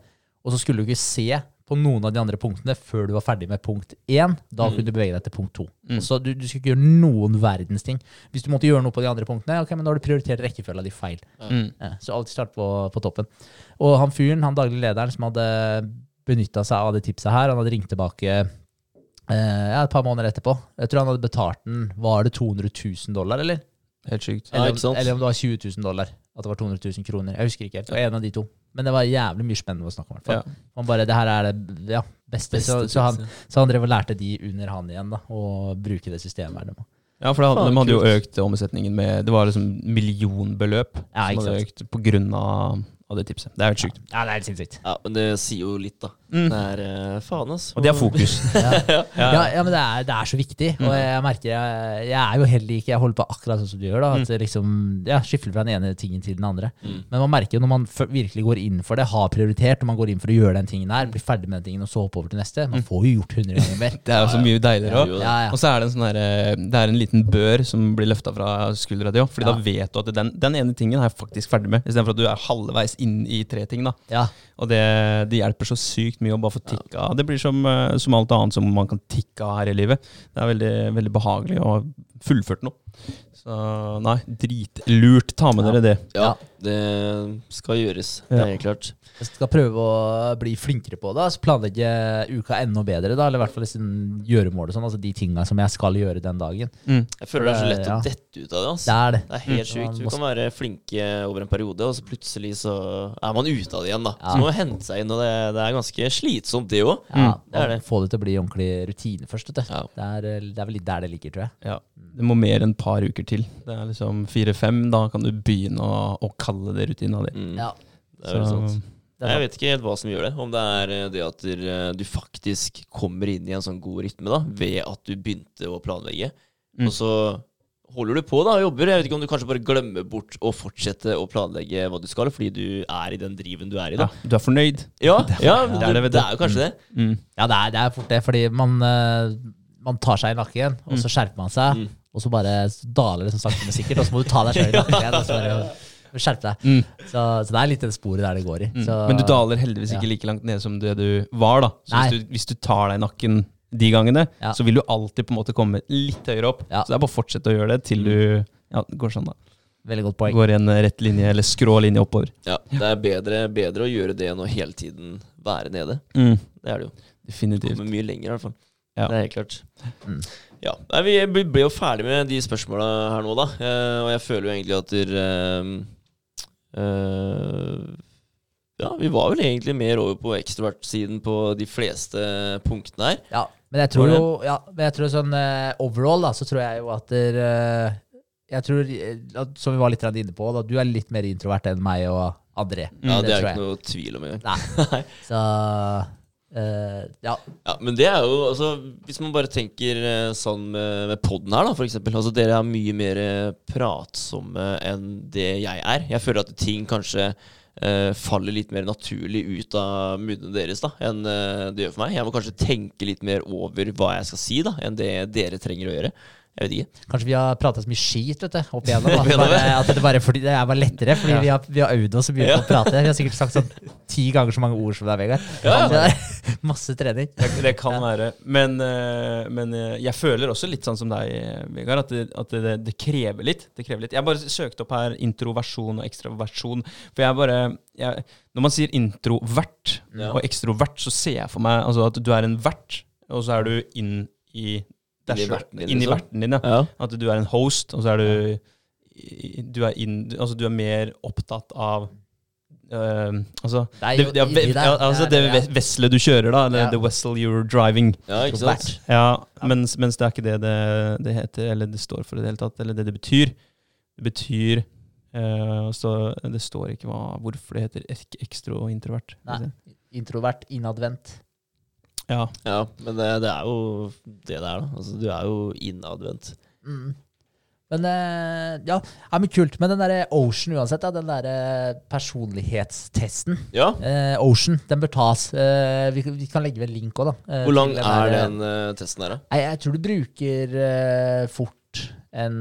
og så skulle du ikke se på noen av de andre punktene før du var ferdig med punkt én. Da Mm. kunne du bevege deg til punkt to. Mm. Så du, du skulle ikke gjøre noen verdens ting. Hvis du måtte gjøre noe på de andre punktene, ok, men da har du prioritert rekkefølga di feil. Mm. Ja, så alltid start på, på toppen. Og han fyren, han daglig lederen som hadde benytta seg av det tipset her, han hadde ringt tilbake eh, et par måneder etterpå. Jeg tror han hadde betalt den Var det 200 000 dollar, eller? Helt sykt. Ja, Eller, sant? eller om det var 20 000 dollar. At det var 200 000 kroner. Jeg husker ikke helt. Det var en av de to. Men det var jævlig mye spennende å snakke om. Ja. Man bare, det her er det ja, beste. så, så, han, så han drev og lærte de under han igjen, da, å bruke det systemet. her. Ja, for hadde, Faen, de hadde jo økt omsetningen med Det var liksom millionbeløp Ja, som hadde økt på grunn av, av det tipset. Det er helt sjukt. Ja, det er helt sinnssykt. Ja, men det sier jo litt, da. Mm. Det er eh, faen, ass. Og det er fokus. *laughs* Ja, Ja. ja, ja men det er, det er så viktig. Og jeg merker jeg, jeg er jo heller ikke Jeg holder på akkurat sånn som du gjør. da At det liksom, ja, Skifter fra den ene tingen til den andre. Mm. Men man merker jo når man virkelig går inn for det, har prioritert, når man går inn for å gjøre den tingen her, blir ferdig med den tingen og så hoppe over til neste, man får jo gjort hundre ganger mer. *laughs* Det er jo så mye deiligere òg. Ja, Ja, ja. Og så er det en sånn eh, det er en liten bør som blir løfta fra skuldra di òg. Fordi Ja. da vet du at den, den ene tingen er jeg faktisk ferdig med, istedenfor at du er halvveis inn i tre ting. da Ja, Og det, det hjelper så sykt mye å bare få tikka av. Det blir som, eh, som alt annet som man kan tikke av her i livet. Det er veldig, veldig behagelig å ha fullført noe. Så nei, dritlurt. Ta med Ja. dere det. Ja, det skal gjøres. Det er helt klart. jeg skal prøve å bli flinkere på det. Altså planlegge uka enda bedre, da eller i hvert fall liksom gjøremål og sånn. Altså de tinga som jeg skal gjøre den dagen. Mm. Jeg føler det er så lett Ja. å dette ut av det. Altså. Det er det. Det er helt Mm. sjukt. Du kan være flinke over en periode, og så plutselig så er man ute av det igjen. da Ja. Så må man hente seg inn, og det, det er ganske slitsomt, det òg. Ja, Mm, det er det. Få det til å bli ordentlig rutine først. Vet du. Ja. Det, er, eh, det er vel litt der det ligger, tror jeg. Ja. Det må mer enn et par uker til. Det er liksom fire-fem. Da kan du begynne å, å kalle det rutina di. Mm, Ja. Det er vel sant. Det er Jeg vet ikke helt hva som gjør det. Om det er eh, det at du, eh, faktisk kommer inn i en sånn god rytme da, ved at du begynte å planlegge. Mm. Og så holder du på da og jobber. Jeg vet ikke om du kanskje bare glemmer bort å fortsette å planlegge hva du skal, fordi du er i den driven du er i. Ja, da. du er fornøyd. Ja, *laughs* ja, det det, er det, det, vet er jo kanskje det. Mm. Ja, det er, det er fort det, fordi man, eh, man tar seg i nakken, og så skjerper man seg, Mm. Og så bare daler det som sakte, men sikkert, og så må du ta deg sjøl i nakken igjen. Og så bare skjerpe deg. Mm. Så, så det er litt det sporet der det går i. Mm. Så, Men du daler heldigvis ja. ikke like langt ned som det du var. da Så hvis du, hvis du tar deg i nakken de gangene, Ja. så vil du alltid på en måte komme litt høyere opp. Ja. Så det er bare å fortsette å gjøre det til du ja, det går sånn da Veldig godt poeng. går i en rett linje eller skrå linje oppover. Ja, Det er bedre, bedre å gjøre det enn å hele tiden være nede. Mm. Det er det jo. Definitivt. Kommer mye lenger, i hvert fall. Ja. Det er helt klart. Ja, Vi ble jo ferdig med de spørsmåla her nå, da. Eh, og jeg føler jo egentlig at dere uh, Ja, vi var vel egentlig mer over på ekstrovert-siden på de fleste punktene her. Ja, men jeg tror jo ja, men jeg tror sånn eh, overall da, så tror jeg jo at der, eh, Jeg tror, eh, som vi var litt inne på, da, du er litt mer introvert enn meg og André. Ja, det, Det er tror ikke noe tvil om engang. *laughs* Nei. Så eh, ja. Ja, men det er jo altså Hvis man bare tenker eh, sånn med, med podden her, da, for eksempel. Altså, dere er mye mer eh, pratsomme enn det jeg er. Jeg føler at ting kanskje uh, faller litt mer naturlig ut av munnene deres da enn uh, det gjør for meg. Jeg må kanskje tenke litt mer over hva jeg skal si, da enn det dere trenger å gjøre. Jeg vet ikke. Kanskje vi har prata så mye skit vet du, opp igjennom. *laughs* Bare, at det, bare fordi, det er bare lettere, fordi Ja. vi har, vi har øvd oss så mye Ja. på å prate. Vi har sikkert sagt sånn ti ganger så mange ord som deg, Vegard. Ja, ja. Det er *laughs* masse trening. Det, det kan være. Men, eh, men eh, jeg føler også litt sånn som deg, Vegard, at, det, at det, det krever litt. Det krever litt. Jeg bare søkte opp her introversjon og ekstraversjon. For jeg bare jeg, Når man sier introvert Ja. og ekstrovert, så ser jeg for meg altså, at du er en vert, og så er du inn i Inn i verten din, inni liksom. verten din, ja. Ja. At du er en host, og så er du Du er, inn, altså, du er mer opptatt av Uh, altså, Det er det, ja, ve- ja, altså Det det er ja. ve- du kjører, da. Eller Ja. the vessel you're driving. ja, ikke sant? Ja, mens, mens det er ikke det, det det heter, eller det står for i det hele tatt, eller det det betyr. Det betyr uh, så Det står ikke hva, hvorfor det heter ek ekstro og introvert. Nei. Introvert, innadvendt. Ja. Ja, men det, det er jo det det er, da. Altså, du er jo innadvendt. Mm. Men eh, ja, ja, men kult. Men den derre Ocean uansett, da, den derre personlighetstesten Ja. eh, Ocean, den bør tas. Eh, vi, kan- vi kan legge ved en link òg, da. eh, Hvor lang den er der, den eh, testen der, da? Nei, jeg tror du bruker eh, fort en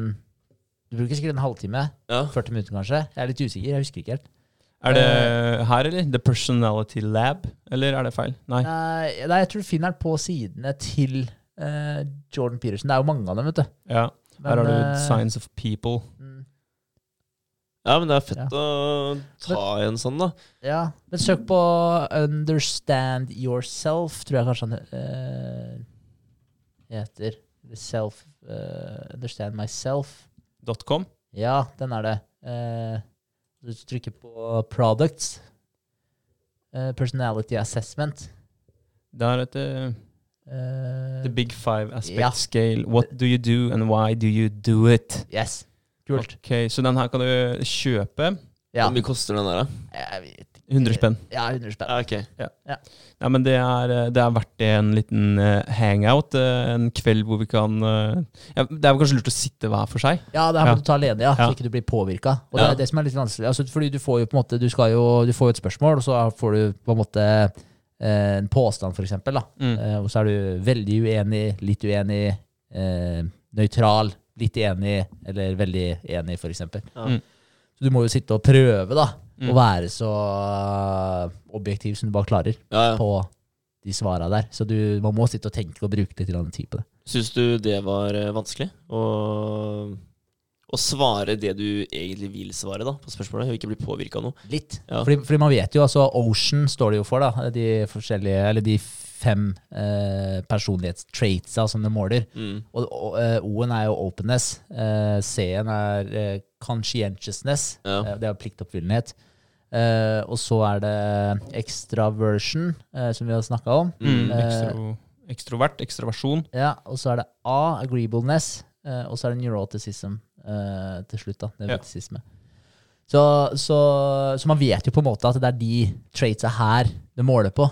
Du bruker sikkert en halvtime. Ja. 40 minutter, kanskje. Jeg er litt usikker. Jeg husker ikke helt. Er det her, eller? The Personality Lab? Eller er det feil? Nei. Nei, jeg tror du finner den på sidene til uh, Jordan Peterson. Det er jo mange av dem, vet du. Ja. Men, Her har du Signs Science of People. mm, ja, men det er fett Ja. å ta en sånn, da. Ja, men søk på Understand Yourself, tror jeg kanskje han uh, heter. The Self uh, Understand Myself. .com. Ja, den er det. Eh, du trykker på Products. uh, personality Assessment. Da er det eh, Eh, The Big Five Aspect Ja. Scale. What do you do, and why do you do it? yes. Kult. Ok, Så den her kan du kjøpe. Ja. Hvor mye koster den der, da? Jeg vet. 100 spenn. Ja, 100 spenn. Ja, okay. Ja, men det er, eh, det er verdt det en liten eh, hangout. eh, en kveld hvor vi kan ja, Det er vel kanskje lurt å sitte hver for seg. Ja, det her Ja. må du ta alene, ja, Ja. så ikke du blir påvirka. Og det er det som er litt vanskelig. Altså, fordi du får jo på en måte Du, skal jo, du får jo et spørsmål, og så får du på en måte en påstand, for eksempel. Da. Mm. Og så er du veldig uenig, litt uenig, eh, nøytral, litt enig, eller veldig enig, for eksempel. Ja. Mm. Så du må jo sitte og prøve, da. Mm. Å være så eh, objektiv som du bare klarer Ja, ja. på de svara der. Så du, man må sitte og tenke og bruke litt tid på det. Syns du det var eh, vanskelig? Å, å svare det du egentlig vil svare da, på spørsmålet, og ikke bli påvirka av noe? Litt. Ja. Fordi, fordi man vet jo, altså Ocean står det jo for, da. De forskjellige, eller de fem eh, personlighetstraitsa som du måler. Mm. Og, og O-en er jo openness. Eh, C-en er eh, conscientiousness. Ja. Eh, det er pliktoppfyllenhet. Uh, og så er det extraversion, uh, som vi har snakka om. Mm. Eh, Ekstro, ekstrovert. Ekstraversjon. Ja, og så er det A, agreeableness. Uh, og så er det neuroticism eh, til slutt, da. Nevrotisisme. Så, så, så man vet jo på en måte at det er de traitsa her det måler på.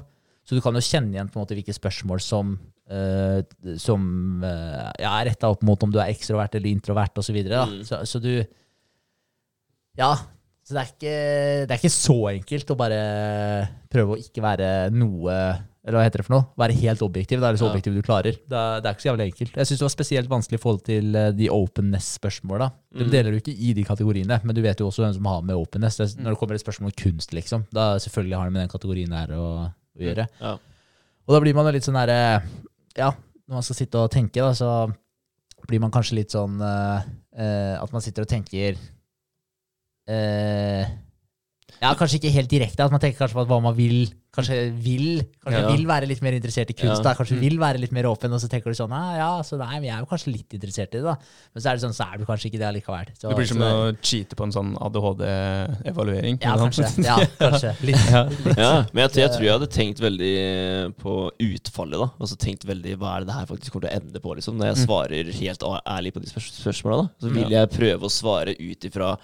Så du kan jo kjenne igjen på en måte hvilke spørsmål som, eh, som ja, er retta opp mot om du er ekstrovert eller introvert osv. Så, videre, da. Mm. så Så du Ja. Så det er, ikke, det er ikke så enkelt å bare prøve å ikke være noe Eller hva heter det for noe? Være helt objektiv. Det er så Ja. objektiv du klarer. Det er, det er ikke så jævlig enkelt. Jeg syns det var spesielt vanskelig i forhold til eh, de openness-spørsmåla. Mm. deler du ikke i de kategoriene, men du vet jo også hvem som har med openness. Det, er- når det kommer et spørsmål om kunst, liksom, da selvfølgelig har det med den kategorien her å, å gjøre. Ja. Og da blir man jo litt sånn herre Ja, når man skal sitte og tenke, da, så blir man kanskje litt sånn uh, uh, At man sitter og tenker eh, Ja, kanskje ikke helt direkte. At man tenker kanskje på hva man vil Kanskje vil Kanskje Ja. vil være litt mer interessert i kunst. Ja. da Kanskje Mm. vil være litt mer åpen, og så tenker du sånn ah, Ja, så nei, men jeg er jo kanskje litt interessert i det, da. Men så er det sånn, så er du kanskje ikke det allikevel. Så, Det blir som så å cheate på en sånn ADHD-evaluering. Ja, kanskje. Ja, kanskje. *laughs* Litt. Ja. Ja, men jeg, tror- jeg tror jeg hadde tenkt veldig på utfallet, da. Og så tenkt veldig hva er det det her faktisk kommer til å ende på, liksom. Når jeg Mm. svarer helt ærlig på de spørs spørsmåla, da. Så vil jeg prøve å svare ut ifra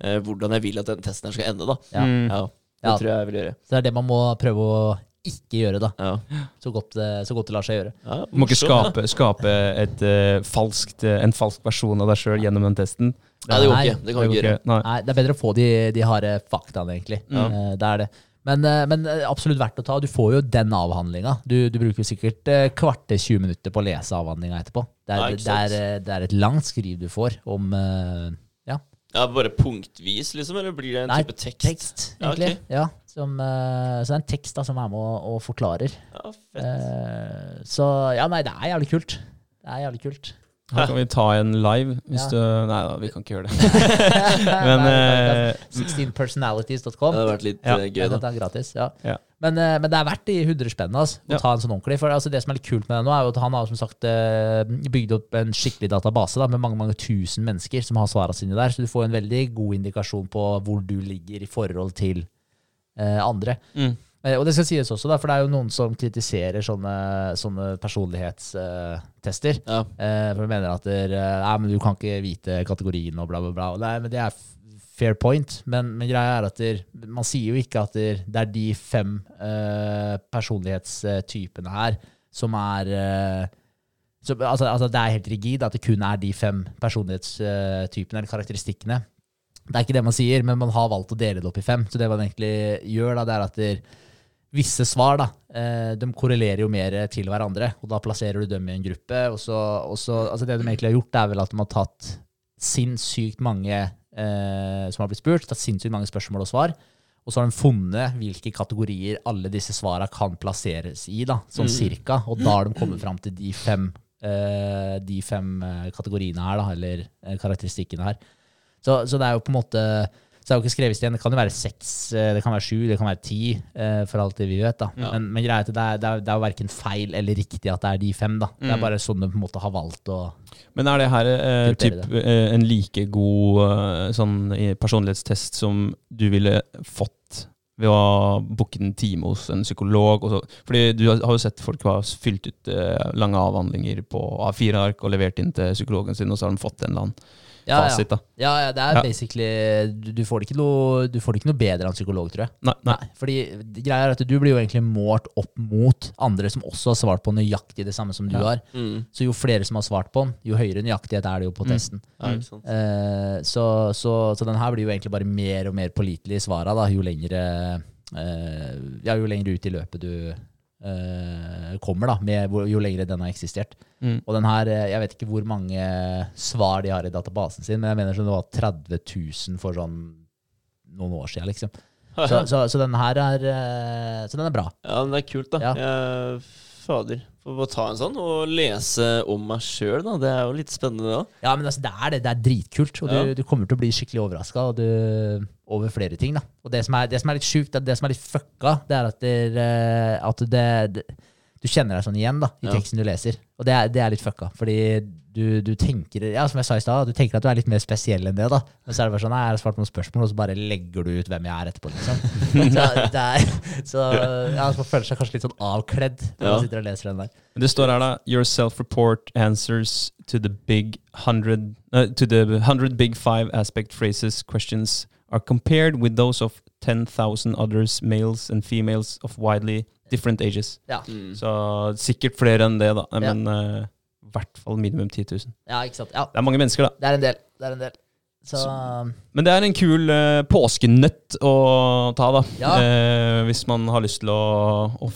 eh, hvordan jeg vil at den testen her skal ende, da. Ja. Mm. Ja, det Ja. tror jeg jeg vil gjøre. Så det er det man må prøve å ikke gjøre, da. Ja. Så godt, det- så godt det lar seg gjøre. Ja, Du må ikke morsomt, skape, skape et, eh, falskt, eh, en falsk versjon av deg sjøl gjennom den testen. Nei, det går Nei, ikke. Det kan vi ikke gjøre. Nei. Nei, det er bedre å få de, de harde faktaene, egentlig. Ja. Eh, Det er det. Men, eh, men eh, absolutt verdt å ta. Du får jo den avhandlinga. Du, du bruker jo sikkert eh, kvarter 20 minutter på å lese avhandlinga etterpå. Det er, ikke det, sant. er, eh, det er et langt skriv du får om eh, ja, Bare punktvis, liksom? Eller blir det en Nei, type tekst? tekst, Ja, egentlig. Ja, som, eh, så det er en tekst da, som er med og, og forklarer. Ja, fett. Eh, så ja, nei, det er jævlig kult. Det er jævlig kult. Her kan vi ta en live, hvis Ja. du Nei da, vi kan ikke gjøre det. *laughs* Men uh, 16personalities.com. Det hadde vært litt Ja. eh, Ja, gøy, da. Det er gratis, ja. Ja. Men, eh, men det er verdt de 100 spennene altså, å Ja. ta en sånn ordentlig. For altså, det som er litt kult med det nå, er jo at han har som sagt eh, bygd opp en skikkelig database da, med mange mange tusen mennesker som har svarene sine der. Så du får en veldig god indikasjon på hvor du ligger i forhold til eh, andre. mm. Eh, og det skal sies også, da, for det er jo noen som kritiserer sånne, sånne personlighetstester. Ja. Eh, for de mener at der, eh, nei, men du kan ikke vite kategorien og bla, bla, bla. Nei, men det er fair point. Men, men greia er at der, man sier jo ikke at der, det er de fem uh, personlighetstypene her som er uh, som, altså, altså Det er helt rigid at det kun er de fem personlighetstypene eller karakteristikkene. Det er ikke det man sier, men man har valgt å dele det opp i fem. Så det man egentlig gjør, da, det er at der, visse svar da, eh, de korrelerer jo mer til hverandre, og da plasserer du dem i en gruppe. Og så, og så, altså det de egentlig har gjort, er vel at de har tatt sinnssykt mange eh, som har blitt spurt, tatt sinnssykt mange spørsmål og svar. Og så har de funnet hvilke kategorier alle disse svarene kan plasseres i, da, sånn Mm. cirka. Og da har de kommet fram til de fem, eh, de fem eh, kategoriene her, da, eller eh, karakteristikkene her. Så, så det er jo på en måte så det er jo ikke skrevet i stein. Det kan jo være seks, eh, det kan være sju, det kan være ti, eh, for alt det vi vet. da. Ja. Men, men greia er at det er, det, er, det er verken feil eller riktig at det er de fem. da. Det er Mm. bare sånn de på en måte har valgt å Men er det her eh, typ, det. en like god eh, sånn personlighetstest som du ville fått ved å ha booket en time hos en psykolog? Og så, fordi du har jo sett folk har fylt ut eh, lange avhandlinger på A4-ark og levert inn til psykologen sin, og så har de fått en eller annen Ja, ja. fasit. da. Ja, ja, det er Ja. basically du, du, får det ikke noe, du får det ikke noe bedre av en psykolog, tror jeg. Nei, nei. Fordi det greia er at du blir jo egentlig målt opp mot andre som også har svart på nøyaktig det samme som du Ja. har. Mm. Så jo flere som har svart på den, jo høyere nøyaktighet er det jo på Mm. testen. Ja, ikke sant. Eh, så, så, så den her blir jo egentlig bare mer og mer pålitelig i svara da, jo lengre eh, ja, jo lengre ut i løpet du kommer, da, med, hvor- jo lenger den har eksistert. Mm. Og den her, eh, jeg vet ikke hvor mange svar de har i databasen sin, men jeg mener som det var 30 000 for sånn noen år siden, liksom. *laughs* Så, så, så den her er eh, Så den er bra. Ja, det er kult, da. Ja. Jeg, fader. Får bare ta en sånn og lese om meg sjøl, da. Det er jo litt spennende, da. òg. Ja, men altså, det er det. Det er dritkult, og Ja. du, du kommer til å bli skikkelig overraska over flere ting. da. Og det som er, det som er litt sjukt, det, det som er litt fucka, det er at, det, eh, at det, du kjenner deg sånn igjen da, i Ja. teksten du leser. Og det er, det er litt fucka, fordi du, du tenker ja, som jeg sa i sted, du tenker at du er litt mer spesiell enn det. da. Men så er det bare sånn, nei, jeg har svart noen spørsmål, og så bare legger du ut hvem jeg er etterpå. liksom. *laughs* så, det er, så ja, man føler seg kanskje litt sånn avkledd når Ja. man sitter og leser den der. Det står her da Your self-report answers to the big hundred uh, To the hundred big five aspect phrases questions are compared with those of 10,000 others, males and females of widely different ages. Ja. Mm. Så sikkert flere enn det, da. Ja. Men eh, i hvert fall minimum 10 000. ja, ikke sant. Ja, Det er mange mennesker, da. det er en del. Det er en del. Så, Men det er en kul uh, påskenøtt å ta, da. Ja. Uh, hvis man har lyst til å, å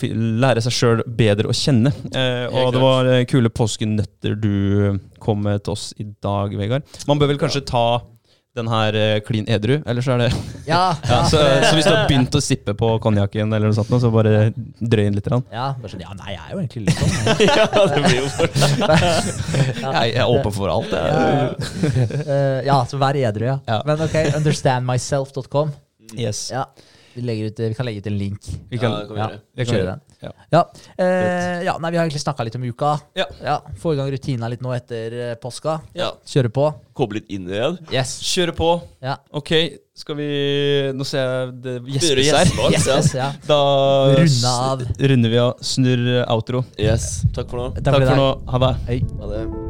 lære seg sjøl bedre å kjenne. Uh, og det var kule påskenøtter du kom med til oss i dag, Vegard. Man bør vel kanskje ta den her eh, klin edru, eller så er det ja, *laughs* ja, så, så hvis du har begynt å sippe på konjakken, eller noe sånt, så bare drøy inn litt. Rann. ja, bare sånn, ja, nei, jeg er jo egentlig litt sånn. *laughs* ja, det blir jo fort *laughs* Jeg, er åpen for alt, jeg. Ja, Eh, ja, så vær edru, ja. Ja. Men ok, understandmyself.com. Yes. Ja, vi, ut, vi kan legge ut en link. Vi kan, Ja, det kan vi Ja, gjøre. vi kan gjøre. Ja. Ja, eh, ja nei, vi har egentlig snakka litt om uka. Ja. Få i gang rutina litt nå etter eh, påska. Ja. Kjøre på. Koble litt inn igjen. Yes. Kjøre på. Ja. Ok, skal vi Nå ser jeg det gjespes her. *laughs* Yes, ja. yes, ja. Da Runde av. runder vi av. Snurr outro. Yes. Takk for nå. Takk, Takk for nå. Ha det. Hei. Ha det.